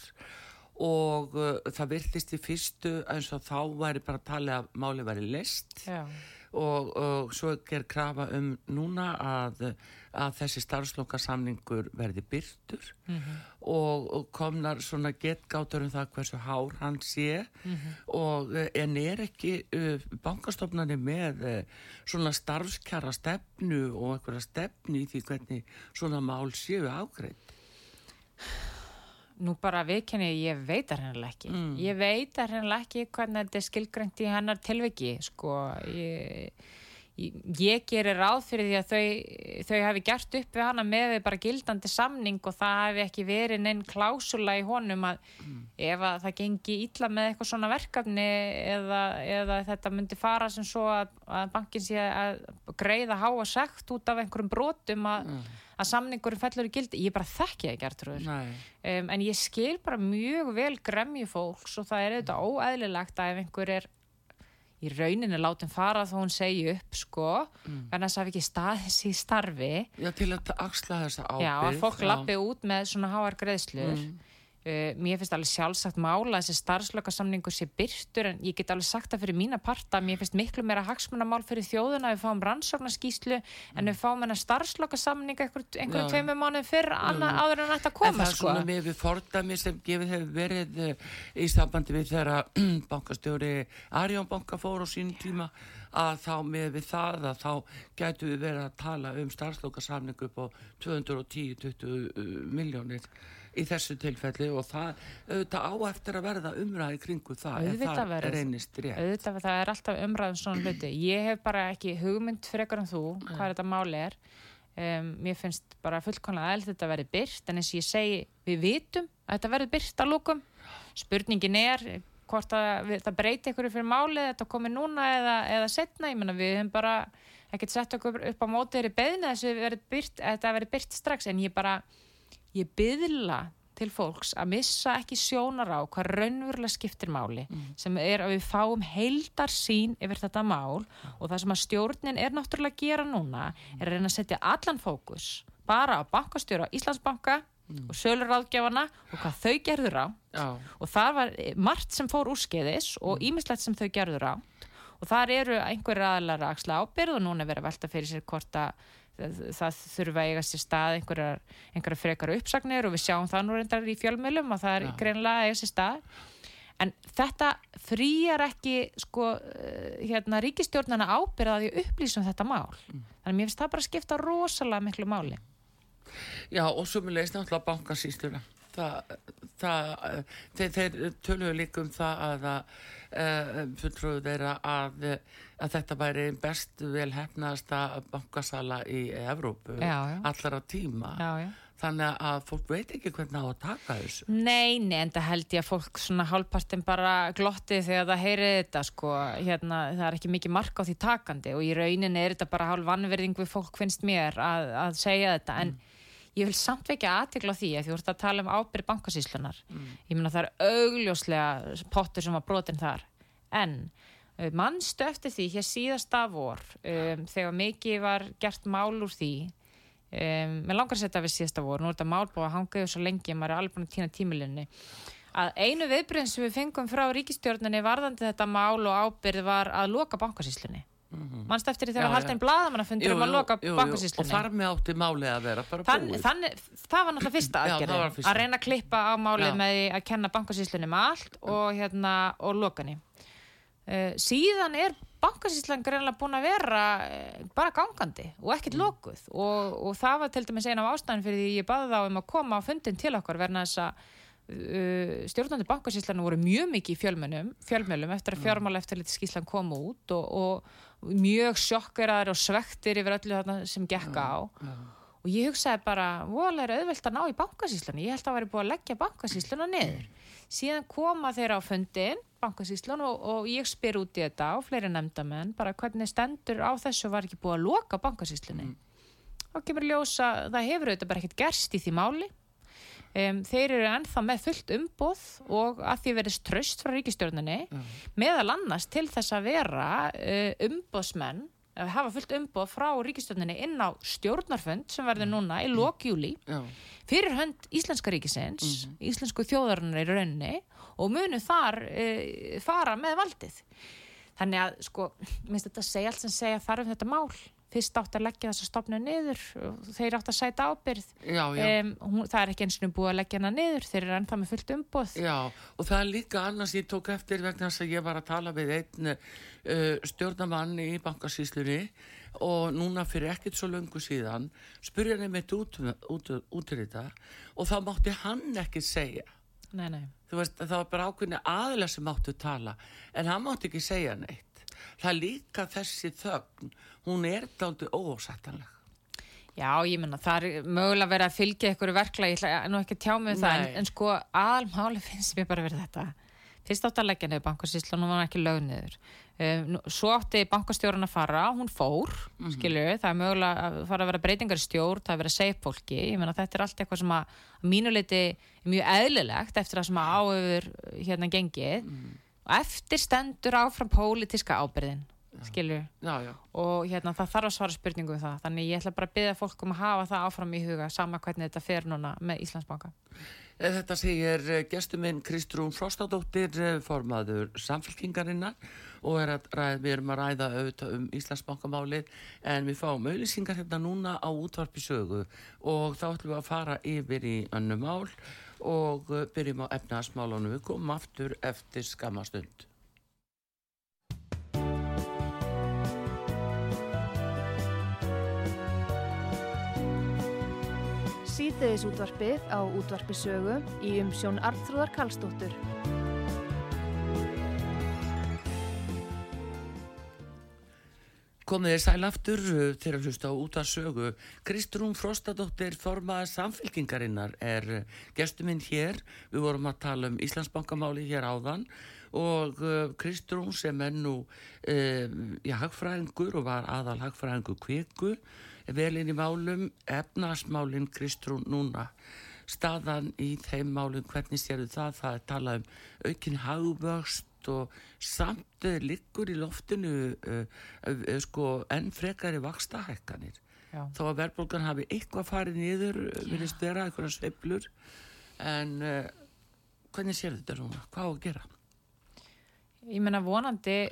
og það virtist í fyrstu eins og þá væri bara að tala að máli væri list já. Og, og svo ger krafa um núna að, að þessi starfslokasamningur verði byrtur og, og komnar svona getgátur um það hversu hár hann sé. Og eh, en er ekki uh, bankastofnani með uh, svona starfskjara stefnu og einhverja stefnu í því hvernig svona mál séu ágreitt Nú bara viðkenni ég veit það hennilega ekki. Mm. Ég veit það hennilega ekki hvernig þetta er skilgrænt í hennar tilviki, sko. Ég, ég, ég gerir ráð fyrir því að þau, þau hafi gert upp við hana með bara gildandi samning og það hafi ekki verið neinn klásula í honum að ef að það gengi illa með eitthvað svona verkefni eða, eða þetta myndi fara sem svo að, að bankin sé að greiða háa sekt út af einhverjum brotum að, að samningurum fellur í gildi. Ég bara þekki það ekki, Gertrúður. Nei, Um, en ég skil bara mjög vel gremju fólks og það er auðvitað óæðilegt að ef einhver er í rauninni látin fara þá hún segi upp sko, mm. en þess að hafi ekki staðis í starfi já til að axla þessa ábyrgð já, að fólk lappi út með svona háar greiðslur Mm. Uh, mér finnst alveg sjálfsagt mála þessi starfslökasamningur sé byrtur en ég get alveg sagt það fyrir mína parta mér finnst miklu meira hagsmunamál fyrir þjóðuna við fáum rannsóknarskíslu en við fáum hennar starfslökasamning einhver, Já. einhverjum tveimur mánuð fyrr anna, áður en þetta En koma það er sko. svona með við fordæmi sem gefið hefur verið eh, í sambandi við þegar bankastjóri Arjón banka fór á sínum tíma að þá með við það að þá gætu við verið að tala um starfslokasamning upp á 210-20 miljónir í þessu tilfelli og það auðvitað á eftir að verða umræði kringu það en Auðvitað það verður. reynist rétt. auðvitað það er alltaf umræðum svona hluti. Ég hef bara ekki hugmynd frekar en þú hvað þetta máli er. Um, mér finnst bara fullkonlega að þetta verði byrt en eins og ég segi við vitum að þetta verði byrt að lúkum spurningin er hvort að við, það breyti ykkur fyrir máli þetta komi núna eða, eða setna ég menna við hefum bara ekkert sett okkur upp á móti þeirri beðna þessu verði byrt, að þetta verði byrt strax en ég bara ég byðla til fólks að missa ekki sjónar á hvað raunverulega skiptir máli sem er að við fáum heildar sín yfir þetta mál. Og það sem að stjórnin er náttúrulega að gera núna er að reyna að setja allan fókus bara á bankastjóra Íslandsbanka og söluráðgjafana og hvað þau gerður á Já, og það var margt sem fór úrskeiðis og ímislegt sem þau gerður á og þar eru einhverju aðlar að axla ábyrð og núna er verið að velta fyrir sér hvort að það, það þurfa að eiga sér stað einhverjar, einhverjar frekar uppsagnir og við sjáum það nú reyndar í fjölmjölum og það er Já. greinlega að eiga sér stað en þetta frýjar ekki sko eh, hérna ríkistjórnana ábyrða því að upplýsum þetta mál þannig að mér finnst það bara skipta rosalega miklu máli Já, og sumulegist náttúrulega bankasýsluna. Það, það, eh, þeir, þeir töluðu líka um það að uh, fulltrúðu þeirra að, eh, að þetta væri best vel hefnaðasta bankasala í Evrópu Já, já. allara tíma. já, já. Þannig að fólk veit ekki hvernig á að taka þessu. Nei, nei, en það held ég að fólk svona hálfpartin bara glotti þegar það heyri þetta sko, hérna, það er ekki mikið mark á því takandi og í rauninni er þetta bara hálf vannverðing við fólk finnst mér að, að segja þetta, en ég vil samt vekja aðtikla á því að því þú ert að tala um ábyrð bankasýslunar, ég meina það er augljóslega pottur sem var brotin þar, en uh, mannstu eftir því hér síðasta vor um, þegar mikið var gert mál úr því? Um, mér langar að setja við síðasta vor, nú er þetta mál búið að hanga yfir svo lengi, maður er alveg búin að týna tímilinni að einu viðbreyðin sem við fengum frá ríkistjórninni varðandi þetta mál og ábyrð var að loka bankasýslunni mannst eftir því þegar já. haldin bladamannafundur um að loka og bankasýslunni þar með átti málið að vera bara Þann, búið. þannig, það var náttúrulega fyrsta aðgerðin að reyna að klippa á málið Já. með að kenna bankasýslunni með allt og, hérna, og lokani uh, síðan er bankasýslan greinlega búin að vera uh, bara gangandi og ekkert Mm. lokuð. Og, og það var til dæmis eina af ástæðan fyrir því ég baði þá um að koma á fundin til okkar verna þess að uh, stjórnandi bankasýslanu voru mjög mikið í fjölmjölum, fjölmjölum eftir að fjármála eftir liti skýslan kom út og, og mjög sjokkeraðir og svektir yfir öllu þarna sem gekk á og ég hugsaði bara, vola er auðvelt að ná í bankasýslunni, ég held að það væri búið að leggja bankasýsluna niður. Síðan koma þeir á fundin, bankasýslun og, og ég spyr út í þetta og fleiri nefndamenn, bara hvernig stendur á þessu var ekki búið að loka bankasýslunni. Og kemur ljósa, það hefur auðvitað bara ekkert gerst í því máli. Um, þeir eru ennþá með fullt umboð og að því verðist tröst frá ríkistjórninni meðal annars til þess að vera uh, umboðsmenn að hafa fullt umboð frá ríkistjórninni inn á stjórnarfund sem verður núna í lókjúli Já. fyrir hönd Íslenska ríkisins íslensku þjóðarinnar í rauninni og munu þar uh, fara með valdið. Þannig að sko, minnst þetta segja allt sem segja þarf um þetta mál fyrst átt að leggja þessa stopnu niður þeir átt að sæta ábyrð Já, já. Um, hún, það er ekki eins og búið að leggja hana niður þeir eru ennþá með fullt umboð Já, og það er líka annars ég tók eftir vegna þess að ég var að tala við einn uh, stjórnamann í bankasýslunni og núna fyrir ekkert svo löngu síðan spurði hann einmitt út, út, út í þetta og þá mátti hann ekki segja nei, nei. veist, það var bara ákveðni aðla sem máttu tala en hann mátti ekki segja neitt það líka þessi þögn hún er dálítið ósættanleg Já, ég menna, það er mögulega verið að fylgja ykkur verkla, ég ætla nú ekki að tjá mig um það, en, en sko aðalmáli finnst mér bara verið þetta. Fyrst átti að leggja niður bankasýslan og hún var ekki lög niður. Um, nú- svo átti bankastjórun að fara, hún fór, mm það er mögulega að fara að vera breytingar í stjórn, það er verið að segja fólki, ég menna þetta er allt eitthvað sem að að mínu leiti er mjög eðlilegt eftir það sem að áöfur hérna gengið og eftir stendur áfram pólitíska ábyrðin, skilur Já, já, og hérna það þarf að svara spurningu um það. Þannig ég ætla bara að byggja fólk um að hafa það áfram í huga sama hvernig þetta fer núna með Íslandsbanka. Eh, Þetta segir gestur minn Kristrún Frostadóttir, eh, formaður samfélkingarinnar og er að ræð, við erum að ræða auðvitað um Íslandsbankamálið en við fáum auðlýsingar hérna núna á útvarpi sögu og þá ætlum við að fara yfir í önnu mál og eh, byrjum á efnaðasmálunum. Við komum aftur eftir skamastund. Síðdeðis útvarpið á útvarpi sögu í umsjón Arnþróðar Karlsdóttur. Komið þér sæl aftur uh, til að hlusta á út af sögu. Kristrún Frostadóttir, formaður samfélkingarinnar, er uh, gestur minn hér. Við vorum að tala um Íslandsbankamáli hér áðan og uh, Kristrún sem er nú uh, já, hagfræðingur og var aðal hagfræðingur kviku, er vel inn í málum, efnasmálin Kristrún núna. Staðan í þeim málum, hvernig sérðu það? Það er talað um aukin hagvöxt og samt uh, liggur í loftinu uh, uh, sko enn frekari vakstahækkanir Já. þó að verðbólgan hafi eitthvað farið niður vilist vera eitthvað sveiflur. En uh, hvernig sér þetta núna? Hvað á að gera? Ég meina vonandi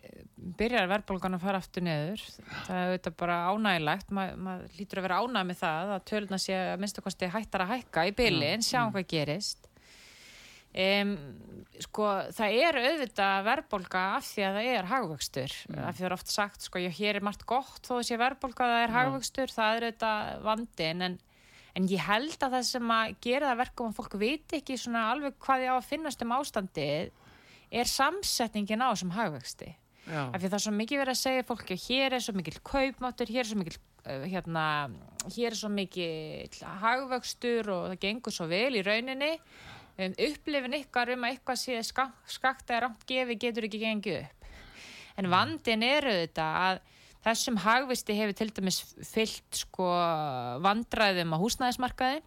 byrjar verðbólgan að fara aftur neður það er auðvitað bara ánægilegt maður ma lítur að vera ánæg með það að töluna sé að minnstu kosti hættar að hækka í byli en sjáum hvað gerist Um, sko það er auðvitað verðbólga af því að það er hagvöxtur. Af því það er oft sagt sko já hér er margt gott þó verðbólga að það er hagvöxtur það er auðvitað vandin en, en ég held að það sem að gera það verkum að fólk viti ekki svona alveg hvað ég á að finnast um ástandið er samsetningin á þessum hagvöxti Já, af því það er svo mikið verið að segja fólki hér er svo mikil kaupmáttur, hér er svo mikil hérna, hér er svo mikil hagvöxtur og það gengur svo vel í rauninni um, upplifin ykkar um að eitthvað sé skak, skakt eða rámt gefi getur ekki gengið upp. En vandin er auðvitað að þessum hagvisti hefur til dæmis fyllt sko vandræðum á húsnæðismarkaði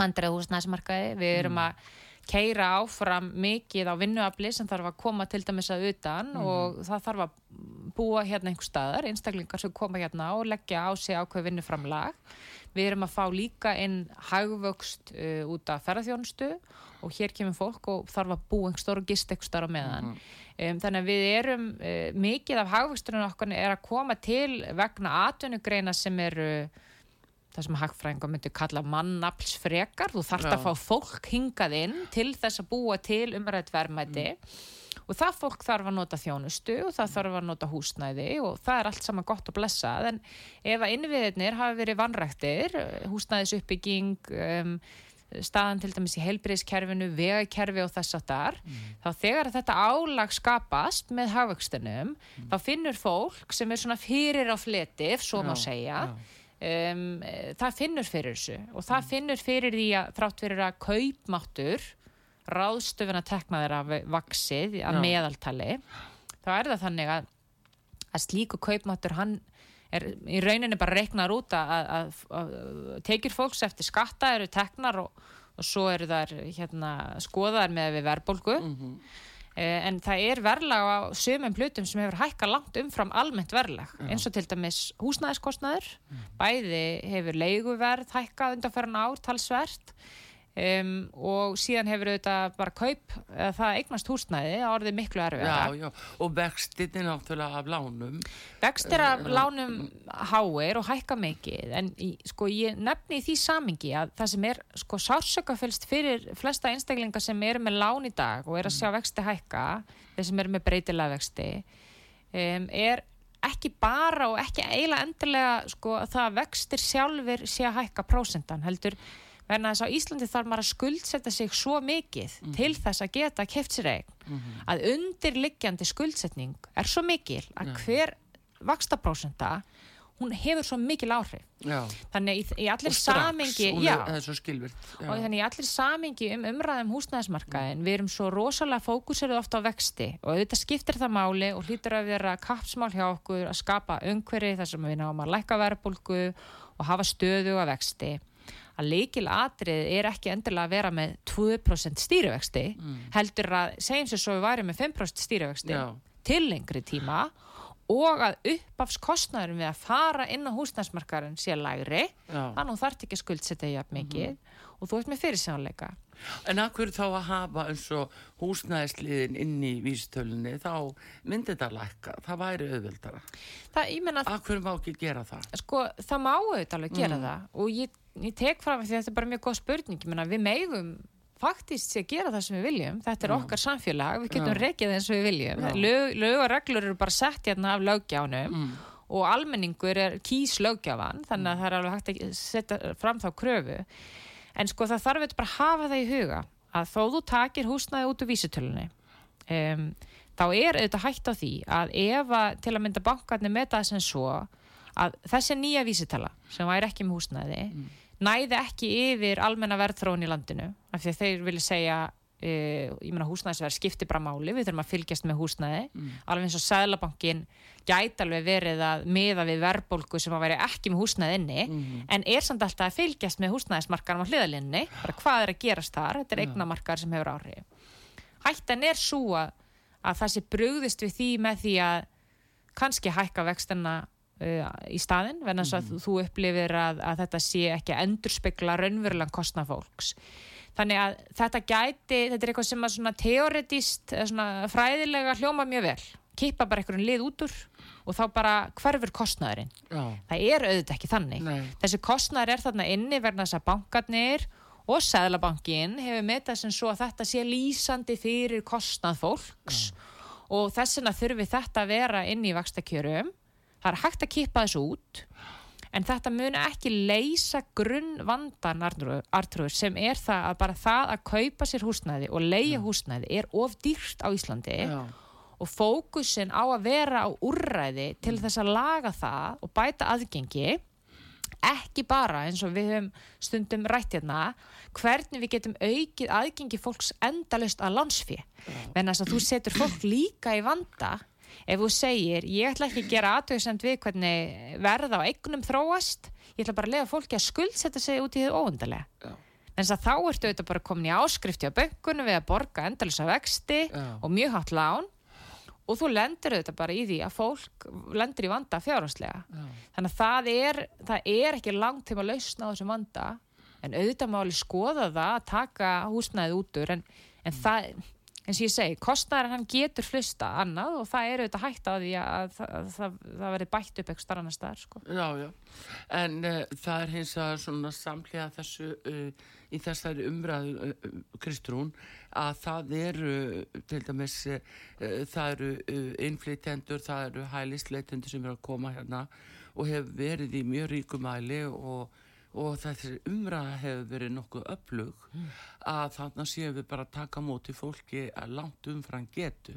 vandræði á húsnæðismarkaði. Við erum að keira áfram mikið á vinnuafli sem þarf að koma til dæmis að utan og það þarf að búa hérna einhver staðar, einstaklingar sem koma hérna og leggja á sig ákveð vinnuframlag. Við erum að fá líka inn hagvöxt uh, út af ferðarþjónustu og hér kemur fólk og þarf að búa einhver stór og gist einhver starf á meðan. Um, þannig að við erum, uh, mikið af hagvöxturinn okkar er að koma til vegna atvinnugreina sem eru það sem hagfræðingar myndi kalla mannaflsfrekar, þú þarft Já. að fá fólk hingað inn til þess að búa til umrætt verðmæti og það fólk þarf að nota þjónustu og það þarf að nota húsnæði og það er allt saman gott og blessað. En ef að innviðirnir hafi verið vannræktir, húsnæðis uppbygging um, staðan til dæmis í heilbriðskerfinu, vegakerfi og þess að þar, þá þegar að þetta álag skapast með hagvöxtunum þá finnur fólk sem er svona fyrir á fleti, ef svo má segja já. um, eh, það finnur fyrir þessu. Og það finnur fyrir því að þrátt fyrir að kaupmáttur ráðstöfun að tekna þeirra vaksið að Já. meðaltali þá er það þannig að, að slíku kaupmáttur hann er í rauninni bara reiknar út að, að, að, tekjur fólks eftir skatta eru teknar og, og svo eru þar hérna, skoðaðar með við verðbólgu. Eh, en það er verðlag á sumum hlutum sem hefur hækkað langt umfram almennt verðlag eins og til dæmis húsnæðiskostnaður. Bæði hefur leiguverð hækkað undanfæran ár talsvert um, og síðan hefur auðvitað bara kaup það eignast húsnæði að orðið miklu já, og vextinni náttúrulega af lánum. Vextir af lánum háir og hækka mikið en sko ég nefni í því samingi að það sem er sko sársökafylst fyrir flesta einstaklingar sem eru með lán í dag og eru að sjá vexti hækka þeir sem eru með breytilega vexti um, er ekki bara og ekki eiginlega endilega sko að það að vextir sjálfur sé að hækka prósentan heldur verðan þess að Íslandi þarf maður að skuldsetja sig svo mikið til þess að geta keft sér eign. Að undirliggjandi skuldsetning er svo mikil að hver vakstaprósenta hún hefur svo mikil áhrif. Já. þannig í, í allir skilvirt. og þannig í allir samingi um umræðum húsnæðismarkaðin við erum svo rosalega fókusirðu ofta á vexti og auðvitað skiptir það máli og hlýtur að vera kapsmál hjá okkur að skapa umhverfi þar sem við náum að lækka verðbólgu og hafa stöðu að vexti að leikil atrið er ekki endilega að vera með 2% stýrivexti heldur að segjum sér svo við væri með 5% stýrivexti Já. til lengri tíma og að uppafskostnaðurinn við að fara inn á húsnæðismarkaðurinn sé lægri þannig að þú þarft ekki skuldsetja jafn mikið og þú ert með fyrirsjónleika En hverju þá að hafa eins og húsnæðisliðin inn í vísitölunni, þá myndi þetta lækka. Það væri það, Að hverju má ekki gera það? sko, það má auðvitað alveg gera það og ég, ég tek fram því þetta er bara mjög góð spurning, menna, við megum faktist sé að gera það sem við viljum þetta er okkar samfélag, við getum Já. rekið eins og við viljum, Já. lög, lög og reglur eru bara sett hérna af löggjánu Mm. og almenningur er kýs löggjafan þannig að það er alveg hægt að setja fram þá kröfu en sko það þarf bara að hafa það í huga að þó þú takir húsnæði út úr vísitölunni um, þá er auðvitað hægt á því að ef að til að mynda bankarnir með það sem svo að þessi nýja vísitala sem væri ekki með húsnæði næði ekki yfir almenna verðþróun í landinu af því að þeir vilja segja uh, ég meina húsnæðisverð skiptir bara máli við þurfum að fylgjast með húsnæði. Alveg eins og Sæðlabankin gæti alveg verið að miða við verðbólgu sem að væri ekki með húsnæði inni en er samt alltaf að fylgjast með húsnæðismarkarum á hliðalinni bara hvað er að gerast þar, þetta er eignamarkar sem hefur áhrif. Hættan er svo að, að það sé brugðist við því með því að kannski hækka vextina uh, í staðinn, venna þess að þú upplifir að, að þetta sé ekki að endurspegla raunverulega kostna fólks. Þannig að þetta gæti þetta er eitthvað sem að svona teoretist svona fræðilega hljóma mjög vel. Kippa bara einhverjum lið út úr og þá bara hverfur kostnaðurinn. Já. það er auðvitað ekki þannig. Nei. þessi kostnaður er þarna inni verðan þess að bankarnir og Sæðlabankin hefur metað sem svo að þetta sé lýsandi fyrir kostnað fólks og þess vegna þurfi þetta að vera inn í vakstakjörum það er hægt að kippa þessu út en þetta mun ekki leysa grunn vandan artrúður sem er það að bara það að kaupa sér húsnæði og leia húsnæði er of dýrt á Íslandi Já. og fókusin á að vera á úrræði til þess að laga það og bæta aðgengi ekki bara eins og við höfum stundum rætt hérna hvernig við getum aukið aðgengi fólks endalust að landsfí en þess að þú setur fólk líka í vanda ef þú segir ég ætla ekki að gera aðtöðsend við hvernig verða á eignum þróast. Ég ætla bara að lega fólki að skuldsetta sig út í þið óundarlega en þá ertu auðvitað bara komin í áskrifti á böngunum við að borga endalisa vexti Já. og mjög hátt lán. Og þú lendir auðvitað bara í því að fólk lendir í vanda fjárhanslega þannig að það er, það er ekki langt til að lausna á þessum vanda. En auðvitað máli skoða það að taka húsnæðið út úr en, en það, eins og ég segi, kostnæður hann getur flusta annað og það er auðvitað hægt á því að, að, að, að það, það verði bætt upp eitthvað starf annar staðar sko. Já, já, en uh, það er hins vegar svona samlega þessu uh, í þessari umræðu uh, Kristrún að það eru til dæmis það eru innflytjendur, það eru hælisleitendur sem eru að koma hérna og hefur verið í mjög ríkumæli og, og þessi umræða hefur verið nokkuð öflug að þarna séum við bara að taka móti fólki að langt umfram getu.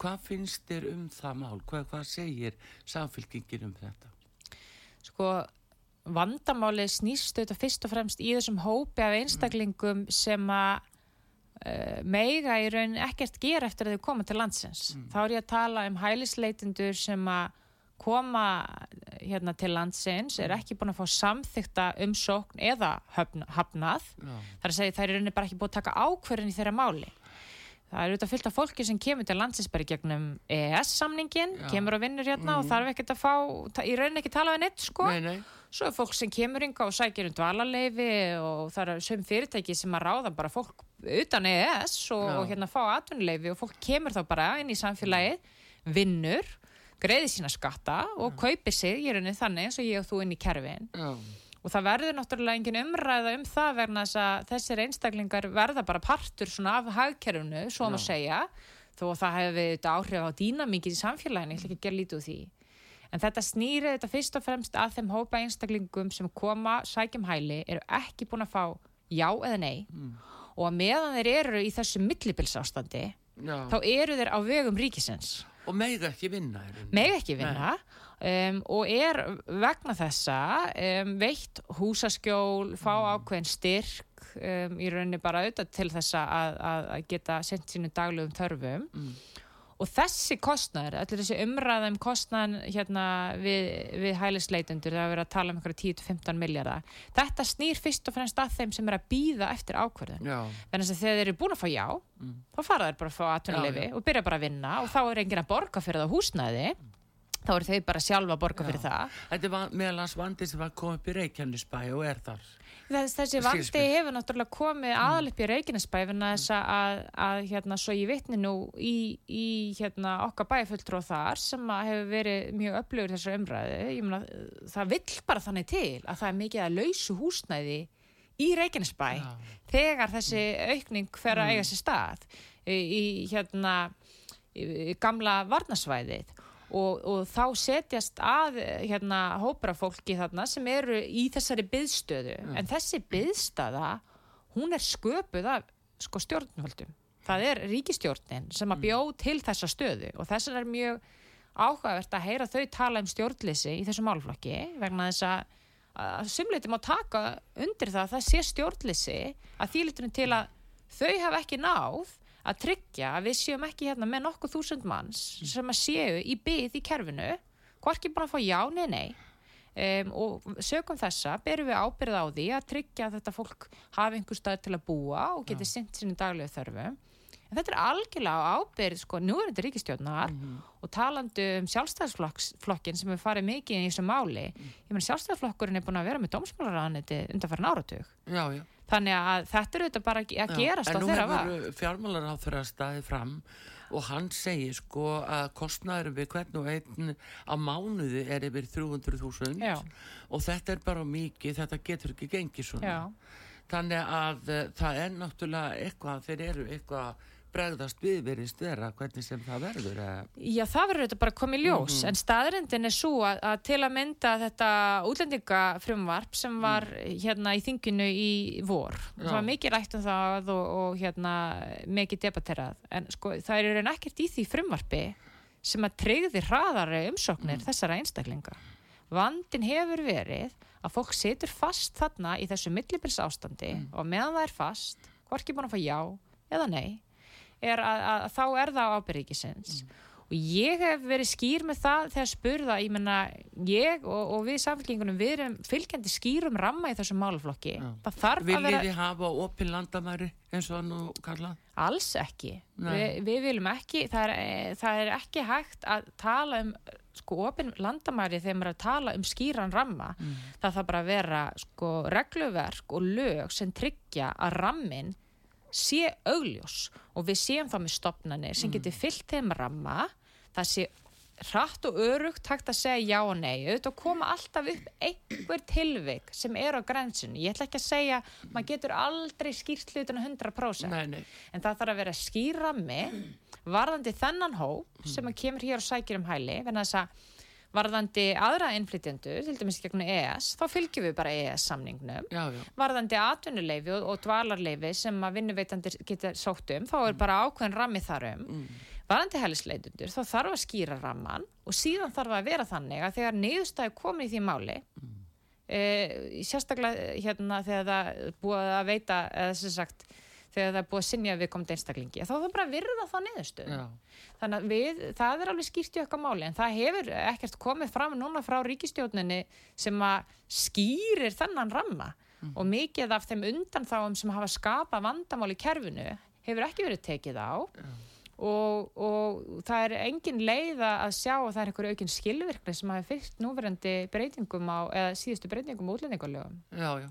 Hvað finnst þér um það mál? Hvað, hvað segir samfélkingin um þetta? sko vandamáli snýst auðvitað fyrst og fremst í þessum hópi af einstaklingum sem að uh, meiga í raun ekkert gera eftir að þau koma til landsins. Þá er ég að tala um hælisleitindur sem að koma hérna til landsins er ekki búin að fá samþykta umsókn eða hafnað. Er að segja er í rauninni bara ekki búin að taka ákverðin í þeirra máli. Það er auðvitað fyllt af fólki sem kemur til landsins bara gegnum EES-samningin, kemur og vinnur hérna og þarf ekkert að fá, í rauninni ekki tala við neitt sko. Nei, nei. Svo er fólk sem kemur ynga og sækir um dvalarleifi og það eru söm fyrirtæki sem að ráða bara fólk utan EES og, og hérna fá atvinnuleifi og fólk kemur þá bara inn í samfélagið, vinnur, greiði sína skatta og kaupir sig, ég er unni þannig eins og ég og þú inn í kerfin. Já, Og það verður náttúrulega engin umræða um það vegna þess að þessir einstaklingar verða bara partur svona af hagkerfunu, svo Já. segja, þó að það hefði þetta áhrif á dýnamíkið í samfélaginu, ég ætla ekki að gera lítið úr því. En þetta snýrið þetta fyrst og fremst að þeim hópa einstaklingum sem koma sækjum hæli eru ekki búin að fá já eða nei og að meðan þeir eru í þessu millibilsástandi þá eru þeir á vegum ríkisins Og meiga ekki vinna. meg ekki vinna. Um, og er vegna þessa um, veitt húsaskjól, fá ákveðin styrk um, í rauninni bara auðvitað til þessa að, að, að geta sendt sínu daglegum þörfum og þessi kostnæður, allir þessi umræða um kostnæðan hérna við, við hælisleitundur, það er verið að tala um einhverja 10-15 miljardar, þetta snýr fyrst og fremst að þeim sem er að býða eftir ákvörðun. Já, Þannig að þegar þeir eru búin að fá já, þá fara þeir bara að fá atvinnuleifi Já, og byrja bara að vinna og þá er enginn að borga fyrir það húsnæði, þá eru þau bara sjálfa að borga fyrir það. þetta var meðal hans vandi sem var komið upp í Reykjanesbæ og er þar. Þess, þessi vandi hefur náttúrulega komið aðal upp í Reykjanesbæfina þess að, að hérna, svo ég vitni nú í, í hérna, okkar bæfulltrú þar sem að hefur verið mjög öflugur þessar umræðu. Ég meina, það vill bara þannig til að það er mikið að lausu húsnæði í Reykjanesbæ Já. þegar þessi aukning fer að eiga sér stað í, í hérna í gamla varnasvæðið og, og þá setjast að hérna hópra fólki þarna sem eru í þessari byðstöðu en þessi byðstaða hún er sköpuð af sko stjórnvöldum. Það er ríkistjórnin sem að bjóð til þessa stöðu. Og þess vegna er mjög áhugavert að heyra þau tala um stjórnleysi í þessu málflokki vegna þess að að sumleiti má taka undir það að það sé stjórnleysi að þýlitunum til að þau hafa ekki náð að tryggja að við séum ekki hérna með nokkuð þúsund manns sem að séu í byð í kerfinu hvorki bara að fá já, nei, nei. Um, og sögum þessa berum við ábyrð á því að tryggja að þetta fólk hafi einhver stað til að búa og geti sint sinni daglegu þörfum en þetta er algjörlega ábyrð sko, nú er þetta ríkistjórnar og talandi um sjálfstæðsflokkin sem við farið mikið í þessu máli. Ég menn sjálfstæðsflokkurinn er búin að vera með dómsmálaraniti undanfærin áratug. Já, já. Þannig að þetta er auðvitað bara að Já, gerast á en nú þeirra var hefur fjármálar á þeirra staði fram og hann segir sko að kostnæður við hvern og einn á mánuði er yfir 300.000 Já. og þetta er bara mikið, þetta getur ekki gengið svona. Já. Þannig að uh, það er náttúrulega eitthvað, þeir eru eitthvað bregðast við verið vera hvernig sem það verður. Já, það verður þetta bara í ljós Mhm. en staðrindin er svo að, að til að mynda þetta útlendingafrumvarp sem var hérna í þinginu í vor Já. það var mikið rætt um það og, og hérna mikið debatterað en sko það er í raun ekkert í því frumvarpi sem að treyði hraðari umsóknir þessara einstaklinga vandin hefur verið að fólk situr fast þarna í þessu millibils ástandi og meðan það er fast hvorki búin að fá já eða nei er að, að, að þá er það ábyrríkisins og ég hef verið skýr með það þegar spurða, ég menna ég og, og við samfélkingunum, við erum fylgjandi skýrum ramma í þessum máluflokki það þarf Viljið að vera þið hafa opin landamæri eins og og kalla? alls ekki. Vi, við viljum ekki það er, eh, það er ekki hægt að tala um sko opin landamæri þegar maður er að tala um skýran ramma. Það þarf bara að vera sko regluverk og lög sem tryggja að rammin sé augljós og við séum þá með stopnarnir sem getur fyllt þeim ramma það sé hratt og örugt hægt að segja já og nei. Auðvitað koma alltaf upp einhver tilvik sem er á grensinu ég ætla ekki að segja, maður getur aldrei skýrt hlutinu 100% Nei, nei. en það þarf að vera skýrami varðandi þennan hóp sem að kemur hér og sækir um hæli þess að varðandi aðra innflytjendur, til dæmis gegnum ES þá fylgjum við bara ES samningnum Já, já. varðandi atvinnuleifi og, og dvalarleifi sem að vinnuveitandir geta sótt um, þá er bara ákveðin rammi þar um. Varðandi hellisleitundur, þá þarf að skýra ramman og síðan þarf að vera þannig að þegar niðurstæði komið í því máli e, sérstaklega hérna þegar það búið að veita eða sem sagt þegar það er búið að sinja við komið einstaklingi þá er það bara að virða niðurstöð Já. þannig að við, það er alveg skýrt í okkar máli en það hefur ekkert komið fram núna frá ríkistjórninni sem að skýrir þennan ramma og mikið af þeim undanþáum sem hafa skapað vandamál í kerfinu hefur ekki verið tekið á og, og það er engin leið að sjá að það er einhver aukinn skilvirkni sem hafi fyrst núverandi breytingum á, eða síðustu breytingum á útlendingalögum. Já, já.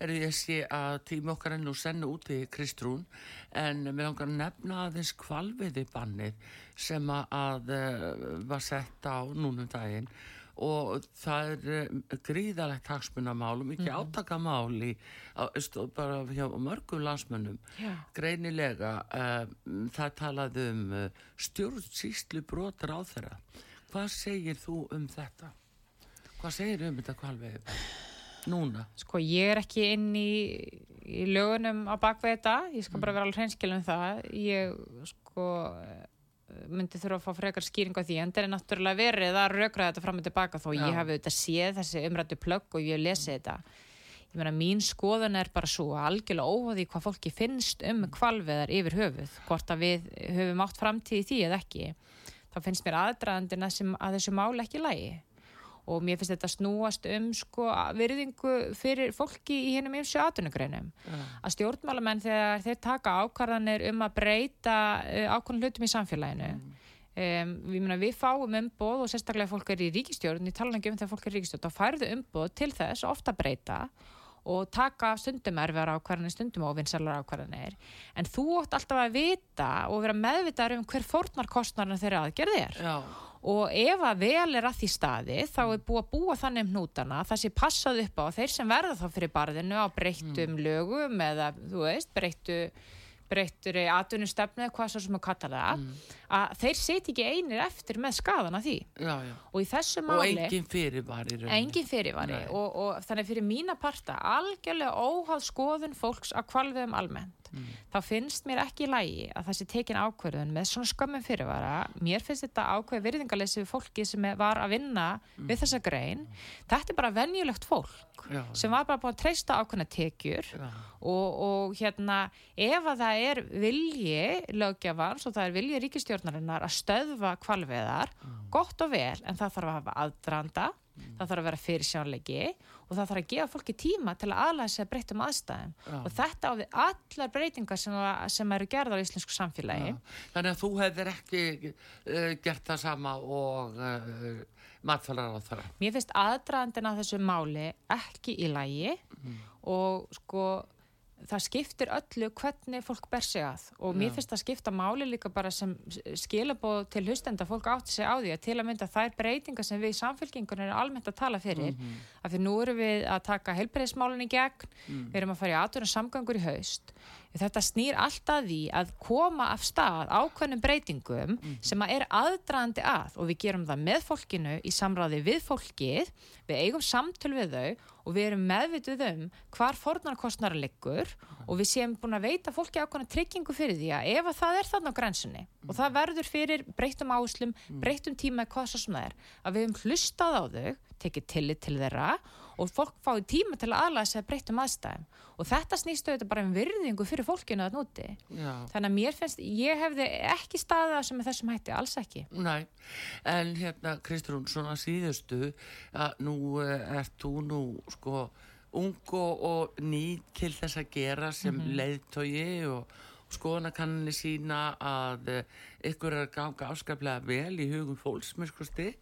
Er ég sé að tími okkar er nú sennu úti Kristrún en við langar að nefna aðeins kvalviði bannið sem að, að eh, var sett á núnum daginn og það er uh, gríðalegt hagsmunamál og mikið mm átakamál í á, st- bara hjá mörgum landsmönnum Já. greinilega uh, það talaði um uh, stjórnsýslu brotar á þeirra hvað segir þú um þetta? Hvað segir um þetta kvalviði bannið? Núna? Sko ég er ekki inn í, í lögunum á bakvið þetta, ég skal bara vera alveg hreinskil um það. Ég sko myndi þurfa að fá frekar skýring á því en það er náttúrulega verið að rökra þetta fram og tilbaka þó Já. ég hafi auðvitað séð þessi umrættu plögg og ég hef lesið þetta. Ég meina mín skoðun er bara svo algjörlega óhóði hvað fólki finnst um kvalveðar yfir höfuð, hvort að við höfum átt framtíð í því eða ekki. Þá finnst mér aðdraðandina að þessu mál ekki lægi og mér finnst þetta snúast um sko virðingu fyrir fólki í hennum ymsu atvinnugreinum. Að stjórnmálamenn þegar þeir taka ákvarðanir um að breyta uh, ákvörðan hlutum í samfélaginu um, við, mena, við fáum umboð og sérstaklega fólk er í ríkistjórn ég tala ekki um þegar fólk er í ríkistjórn þá færðu umboð til þess ofta breyta og taka stundum erfiðar ákvarðanir stundum óvinnsalar ákvarðanir. En þú átt alltaf að vita og vera meðvitaður um hver fórnarkostnarinn þeirra aðgerð er Já, og ef að vel er að því staði þá er búið að búa þannig um hnútana það sé passað upp á þeir sem verða þá fyrir barðinu á breyttum lögum eða þú veist, breyttu breyttur atvinnustefnu eða hvað svo sem að kalla það að þeir seti ekki einir eftir með skadan af því. Já, já. og í þessu Og máli engin fyrirvar í rauninni. engin fyrirvari og, og þannig fyrir mína parta algjörlega óháð skoðun fólks að kvalviðum almennt þá finnst mér ekki í lægi að það sé tekin ákvörðun með svona skömmum fyrirvara. Mér finnst þetta ákveð virðingalesi við fólki sem var að vinna við þessa grein. Þetta er bara venjulegt fólk Já. sem var bara búin að treysta ákveðna tekjur. Og, og hérna ef að það er vilji lögjafans og það er vilji ríkistjórnarinnar að stöðva kvalveðar gott og vel en það þarf að hafa aðdraanda það þarf að vera fyrirsjónleiki og það þarf að gefa fólki tíma til að aðlæða sig að breyttum aðstæðum Já. og þetta á við allar breytingar sem, sem eru gerðar á íslensku samfélagi Já. Þannig að þú hefðir ekki uh, gert það sama og uh, matfælar á þeirra. mér finnst aðdraðandina þessu máli ekki í lægi og sko það skiptir öllu hvernig fólk ber sig að. Og mér finnst það skipta máli líka bara sem skilabóð til hlustenda fólk átti sig á því að til að mynda þær breytingar sem við í samfélkingunum erum almennt að tala fyrir af því nú erum við að taka heilbreyðismálinn í gegn við erum að fara í aðtunum samgangur í haust. Þetta snýr alltaf því að koma af stað ákveðnum breytingum sem að er aðdraðandi að og við gerum það með fólkinu í samráði við fólkið, við eigum samtöl við þau og við erum meðvituð um hvar fornarkostnara liggur og við séum búin að veita fólki ákveðna tryggingu fyrir því að ef að það er þarna á grensunni og það verður fyrir breyttum áslum, breyttum tíma hvað svo sem það er, að við höfum hlustað á þau, tekið tillit til þeirra og fólk fái tíma til að aðlæða sig að breytum aðstæðum. Og þetta snýstu þetta bara um virðingu fyrir fólkinu að núti Já. þannig að mér finnst, ég hefði ekki staðið sem er þessum hætti, alls ekki. Næ, en hérna Kristrún, svona síðustu að nú uh, ert þú nú sko ung og, og ný til þess að gera sem mm -hmm. leiðtogi og skoðanakanninni sína að uh, ykkur er að ganga afskaplega vel í hugum fólksmyrkusti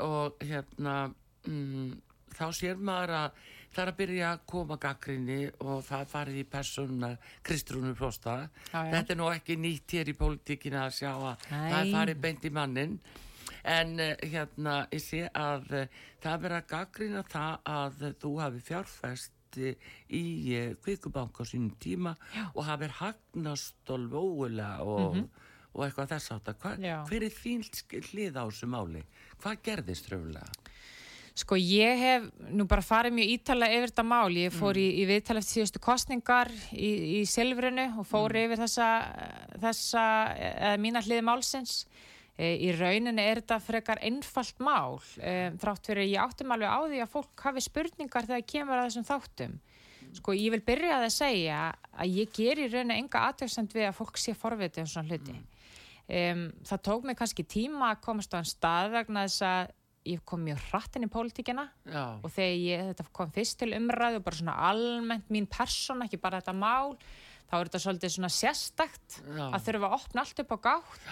og hérna mm, þá sér maður að það er að byrja að koma gaggrinni og það farið í persónuna Kristrúnu Frosta Já, já. þetta er nú ekki nýtt hér í pólitíkina að sjá að Nei. það er farið beint í mannin en uh, hérna ég sé að uh, það er verið að gaggrina það að þú hafi fjárfest uh, í kvikubanka á sínum tíma Já. og hafi hagnast óulega og, og eitthvað þess Já. hver er þín hlið á þessu máli hvað gerðist röfulega Sko ég hef nú bara farið mjög ítalega yfir þetta mál. Ég fór í, í viðtal eftir síðustu kostningar í, í Silfrinu og fór yfir þessa, þessa eða mína hliði málsins. E, í rauninni er þetta frekar einfalt mál. E, þrátt fyrir ég áttum alveg á því að fólk hafi spurningar þegar kemur að þessum þáttum. Sko ég vil byrja að segja að ég ger í rauninni enga aðtöksend við að fólk sé forvitið um svona hluti. Um, það tók mig kannski tíma að komast á en stað vegna þess að ég kom mjög hratt inn í pólitíkina Já, og þegar ég, þetta kom fyrst til umræðu og bara svona almennt mín persóna, ekki bara þetta mál þá er þetta svolítið svona sérstakt Já. að þurfa að opna allt upp á gátt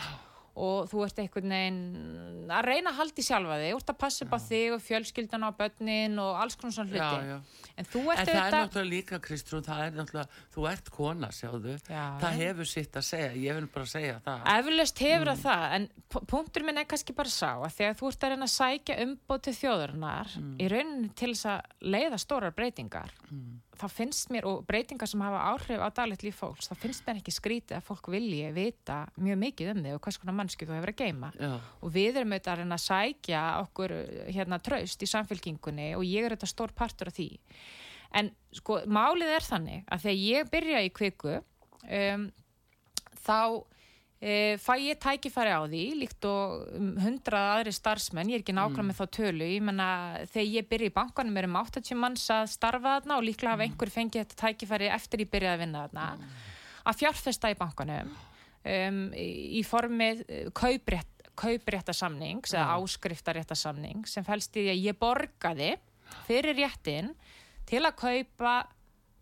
og þú ert einhvern veginn að reyna að halda í sjálfa þig, þú ert að passa upp á þig og fjölskyldan og börnin og alls konar svona hluti. já, já. en þú En ert það er náttúrulega líka, Kristrún, það er náttúrulega, þú ert kona, sjáðu, Já, það hefur sitt að segja, ég vil bara segja það. Eflaust hefur það það, en punktur minn er kannski bara sá að þegar þú ert að reyna að sækja umbóð til þjóðurinnar í rauninni til þess að leiða stórar breytingar þá finnst mér, og breytingar sem hafa áhrif á daglegt líf fólks, þá finnst mér ekki skrítið að fólk vilji vita mjög mikið um þig og hvers konar mannski þú hefur að geima og við erum auðvitað að reyna að sækja okkur hérna traust í samfélkingunni og ég er auðvitað stór partur af því. En sko málið er þannig að þegar ég byrja í kviku um, þá e, fæ ég tækifæri á því líkt og um, hundrað aðri starfsmenn, ég er ekki nákvæm með þá tölu ég menna þegar ég byrja í bankanum er um 80 manns að starfa þarna og líklega hafa einhver fengið þetta tækifæri eftir ég byrjaði að vinna þarna. Að fjárfesta í bankanum um, í, formið eh, kauprétt, kaupréttasamnings eða áskriftaréttasamning sem fælst í því að ég borgaði fyrir réttin til að kaupa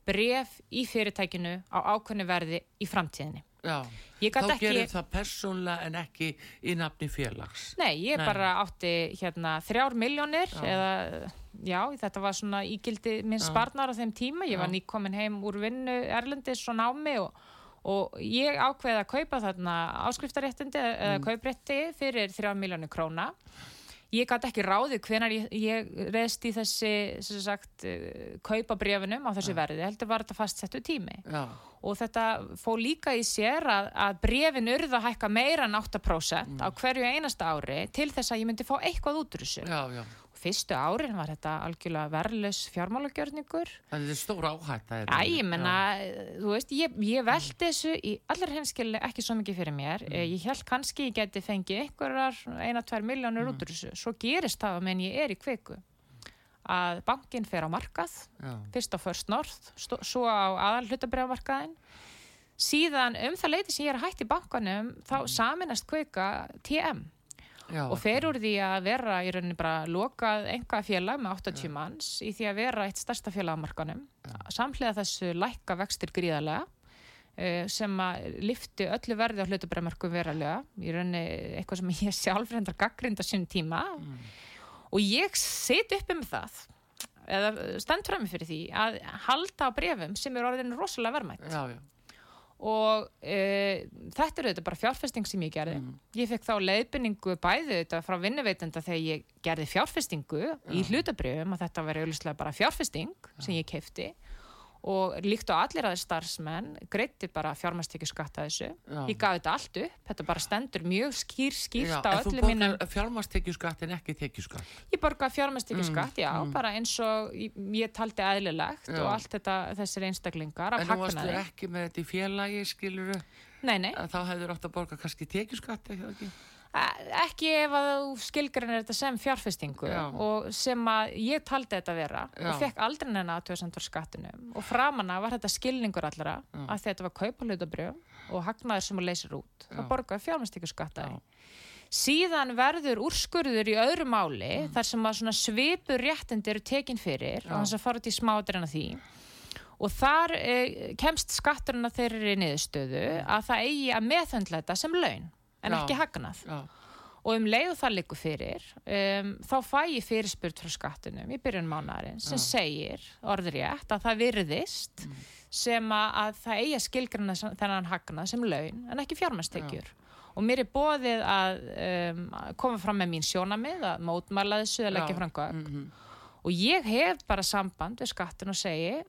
bref í fyrirtækinu á ákveðnu verði í framtíðinni. Já. Þá ekki- gerir það persónlega en ekki í nafni félags. Nei, ég Nei. bara átti hérna þrjár miljónir Já. eða, já, þetta var svona ígildi minn sparnar á þeim tíma, ég var Já. nýkomin heim úr vinnu Erlendis og námi og, og ég ákveði að kaupa þarna áskriftaréttindi eða Mm. kauprétti fyrir þrjár miljónir króna. Ég gæti ekki ráðið hvenar ég, ég reist í þessi, sem sagt, eh, kaupabrjöfunum á þessu verði, heldur var þetta fastsettu tími Já, og þetta fó líka í sér að, að brefin urða að hækka meira en 8% á hverju einasta ári til þess að ég myndi fá eitthvað út úr þessu. já, já. Fyrstu árin var þetta algjörlega verðlaus fjármálagjörningur. Það er stór áhætt. Æ, ég menna, þú veist, ég, ég veldi þessu í allir heimskili ekki svo mikið fyrir mér. Mm. Eh, Ég held kannski ég geti fengið einhverjar eina, tvær miljónur Mm. út úr þessu. Svo gerist það menn ég er í kviku að bankin fer á markað Já, fyrst á First North, svo á aðal hlutabriðamarkaðin síðan um það leiti sem ég er hætt í bankanum þá saminast kvika TM já. og fer úr því að vera í rauninni bara lokað enga félag með 80 manns í því að vera eitt stærsta félag á markanum samhliða þessu lækka vextir gríðarlega eh, sem að lifti öllu verði á hlutabriðamarku verulega. Í rauninni eitthvað sem ég sjálf reyndar gaggrinda sinn tíma. Og ég sit uppi með það eða stend frammi fyrir því að halda á brefum sem eru orðin rosalega verðmætt Já, já. Og e, þetta er auðvitað bara fjárfesting sem ég gerði. Ég fekk þá leiðbynningu bæði þetta frá vinnuveitenda þegar ég gerði fjárfestingu í hlutabrjöfum að þetta veri auðvitað bara fjárfesting sem ég kefti og líkt á allir aðeins starfsmenn greitti bara fjármastekju skatta þessu Já. ég gaf þetta allt upp, þetta bara stendur mjög skýr skýrt á en þú öllu mínum borgar fjármastekjuskatt en ekki tekjuskatt. Ég borga fjármestíku skatt, já, mm. bara eins og ég, ég taldi eðlilegt Já. og allt þetta, þessir einstaklingar En varstu hagnaði. ekki með þetta í félagi, skiluru, Nei, nei, þá hefur átt að borga kannski tekjuskatt, ekki það ekki? Ekki ef að þú skilgrinir þetta sem fjárfestingu Já. og sem að ég taldi þetta vera Já. og fekk aldrei neina aðtöðsendur skattinum og framanna var þetta skilningur allra að því að þetta var kaupa hlutabrjöf og hagnaður sem að leysir út Já. og borgaði fjárfestingu skattaði Já. síðan verður úrskurður í öðru máli þar sem að svipur réttindi eru tekin fyrir Já. og þess að fara út í smáðurinn af því og þar eh, kemst skatturinn að þeirri niðurstöðu að það eigi að meðhöndla þetta sem laun en Já. ekki hagnað. Já, og um leið og það liggur fyrir um, þá fæ ég fyrirspurt frá skattunum í byrjun mánarinn sem segir orðrétt að það virðist sem að, að það eigi að skilgrana þennan hagnað sem laun en ekki fjármæstekjur og mér er bóðið að um, koma fram með mín sjónamið að mótmæla þessu að leggja Já. fram gögn. Mhm, og ég hef bara samband við skattun og segi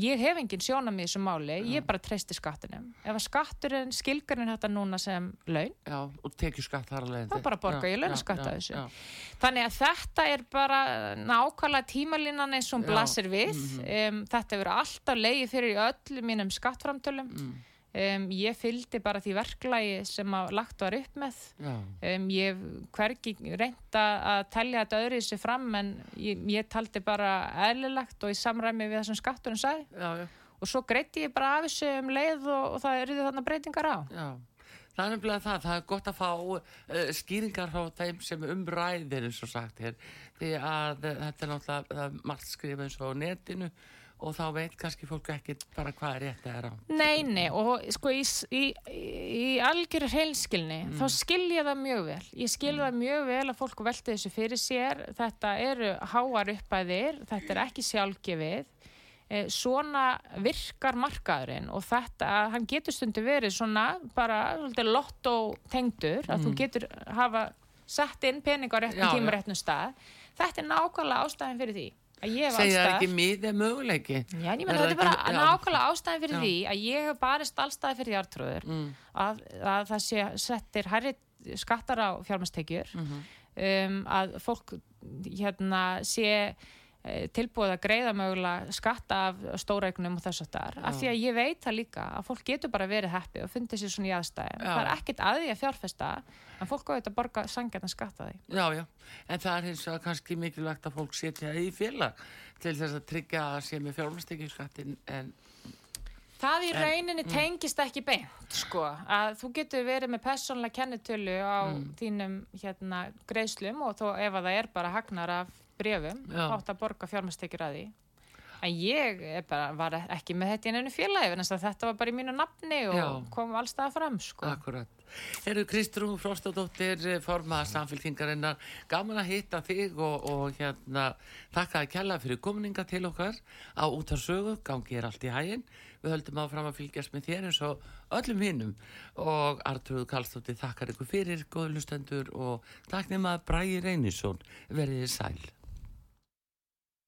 ég hef engin sjónamið í þessu máli, ég bara treysti skattunum ef að skatturinn skilgrana þetta núna sem laun já, og tekið skatt þar alveg Þá bara borga ég launaskatt af já, þessu. já, Þannig að þetta er bara nákvæmlega tímalínan eins og hún Já, blasir við. um, þetta hefur alltaf leiði fyrir öllum mínum skattframtölum. Mm. Um, ég fylgdi bara því verklagi sem að lagt var upp með. Um, ég hvergi reynda að telja þetta öðru þessu fram en ég, ég taldi bara eðlilegt og í samræmi við það sem skatturinn sagði. já, já, Og svo greitti ég bara af þessu um leið og, og það eru þarna breytingar á. já. Það er nefnilega það, það er gott að fá uh, skýringar frá þeim sem umræðir eins og sagt hér, því að uh, þetta er náttúrulega er margt skrifa eins og á netinu og þá veit kannski fólk ekki bara hvað er rétt að er á. Nei, nei, og sko í, í, í algjöru heilskilni Mm. þá skil ég það mjög vel. Ég skil það mjög vel að fólk velti þessu fyrir sér. Þetta eru háar uppæðir, þetta er ekki sjálfgefið. Eh, Svona virkar markaðurinn og þetta, hann getur stundu verið svona bara svolítið lottó tengdur, að þú getur hafa sett inn pening á réttum Mm. Tíma réttum stað. Þetta er nákvæmlega ástæðin fyrir því. Segja það ekki miðið möguleiki. Já, en ég meina Er þetta er bara já. nákvæmlega ástæðin fyrir Já. því að ég hef barist allstaði fyrir jartrúður Mm. að, að það sé settir hærri skattar á fjármastekjur Mhm. um, að fólk hérna sé tilbúið að greiða mögulega skatta af stóreignum og þess að þar af því að ég veit það líka að fólk getur bara verið heppi og fundið sér svona í aðstæðum. Já. það er ekkert að því að fjárfesta en fólk á þetta að borga sangjarnan skatta því. Já, já, en það er hins vegar kannski mikilvægt að fólk setja í félag til þess að tryggja að sé með fjármastekjuskattin en Það í En- rauninni tengist ekki beint, sko, að þú getur verið með persónlega kennitölu á Mm. þínum hérna greiðslum og þó ef að það er bara hagnar af brefum, átt að borga fjármastekjur að því. En ég bara, var ekki með þetta í neinu félagi, þetta var bara í mínu nafni og Já. kom allstað fram, sko. Akkurat. Eru Kristrún Frostadóttir formaða samfélkingarinnar gaman að hitta þig og, og hérna þakka að kella fyrir komninga til okkar á útarsögu, gangi er allt í hægin við höldum áfram að fylgjast með þér eins og öllum hinnum og Artrúðu Kallstóttir þakkar ykkur fyrir góðlustendur og takk nema Bræði Reynisson verið þið sæl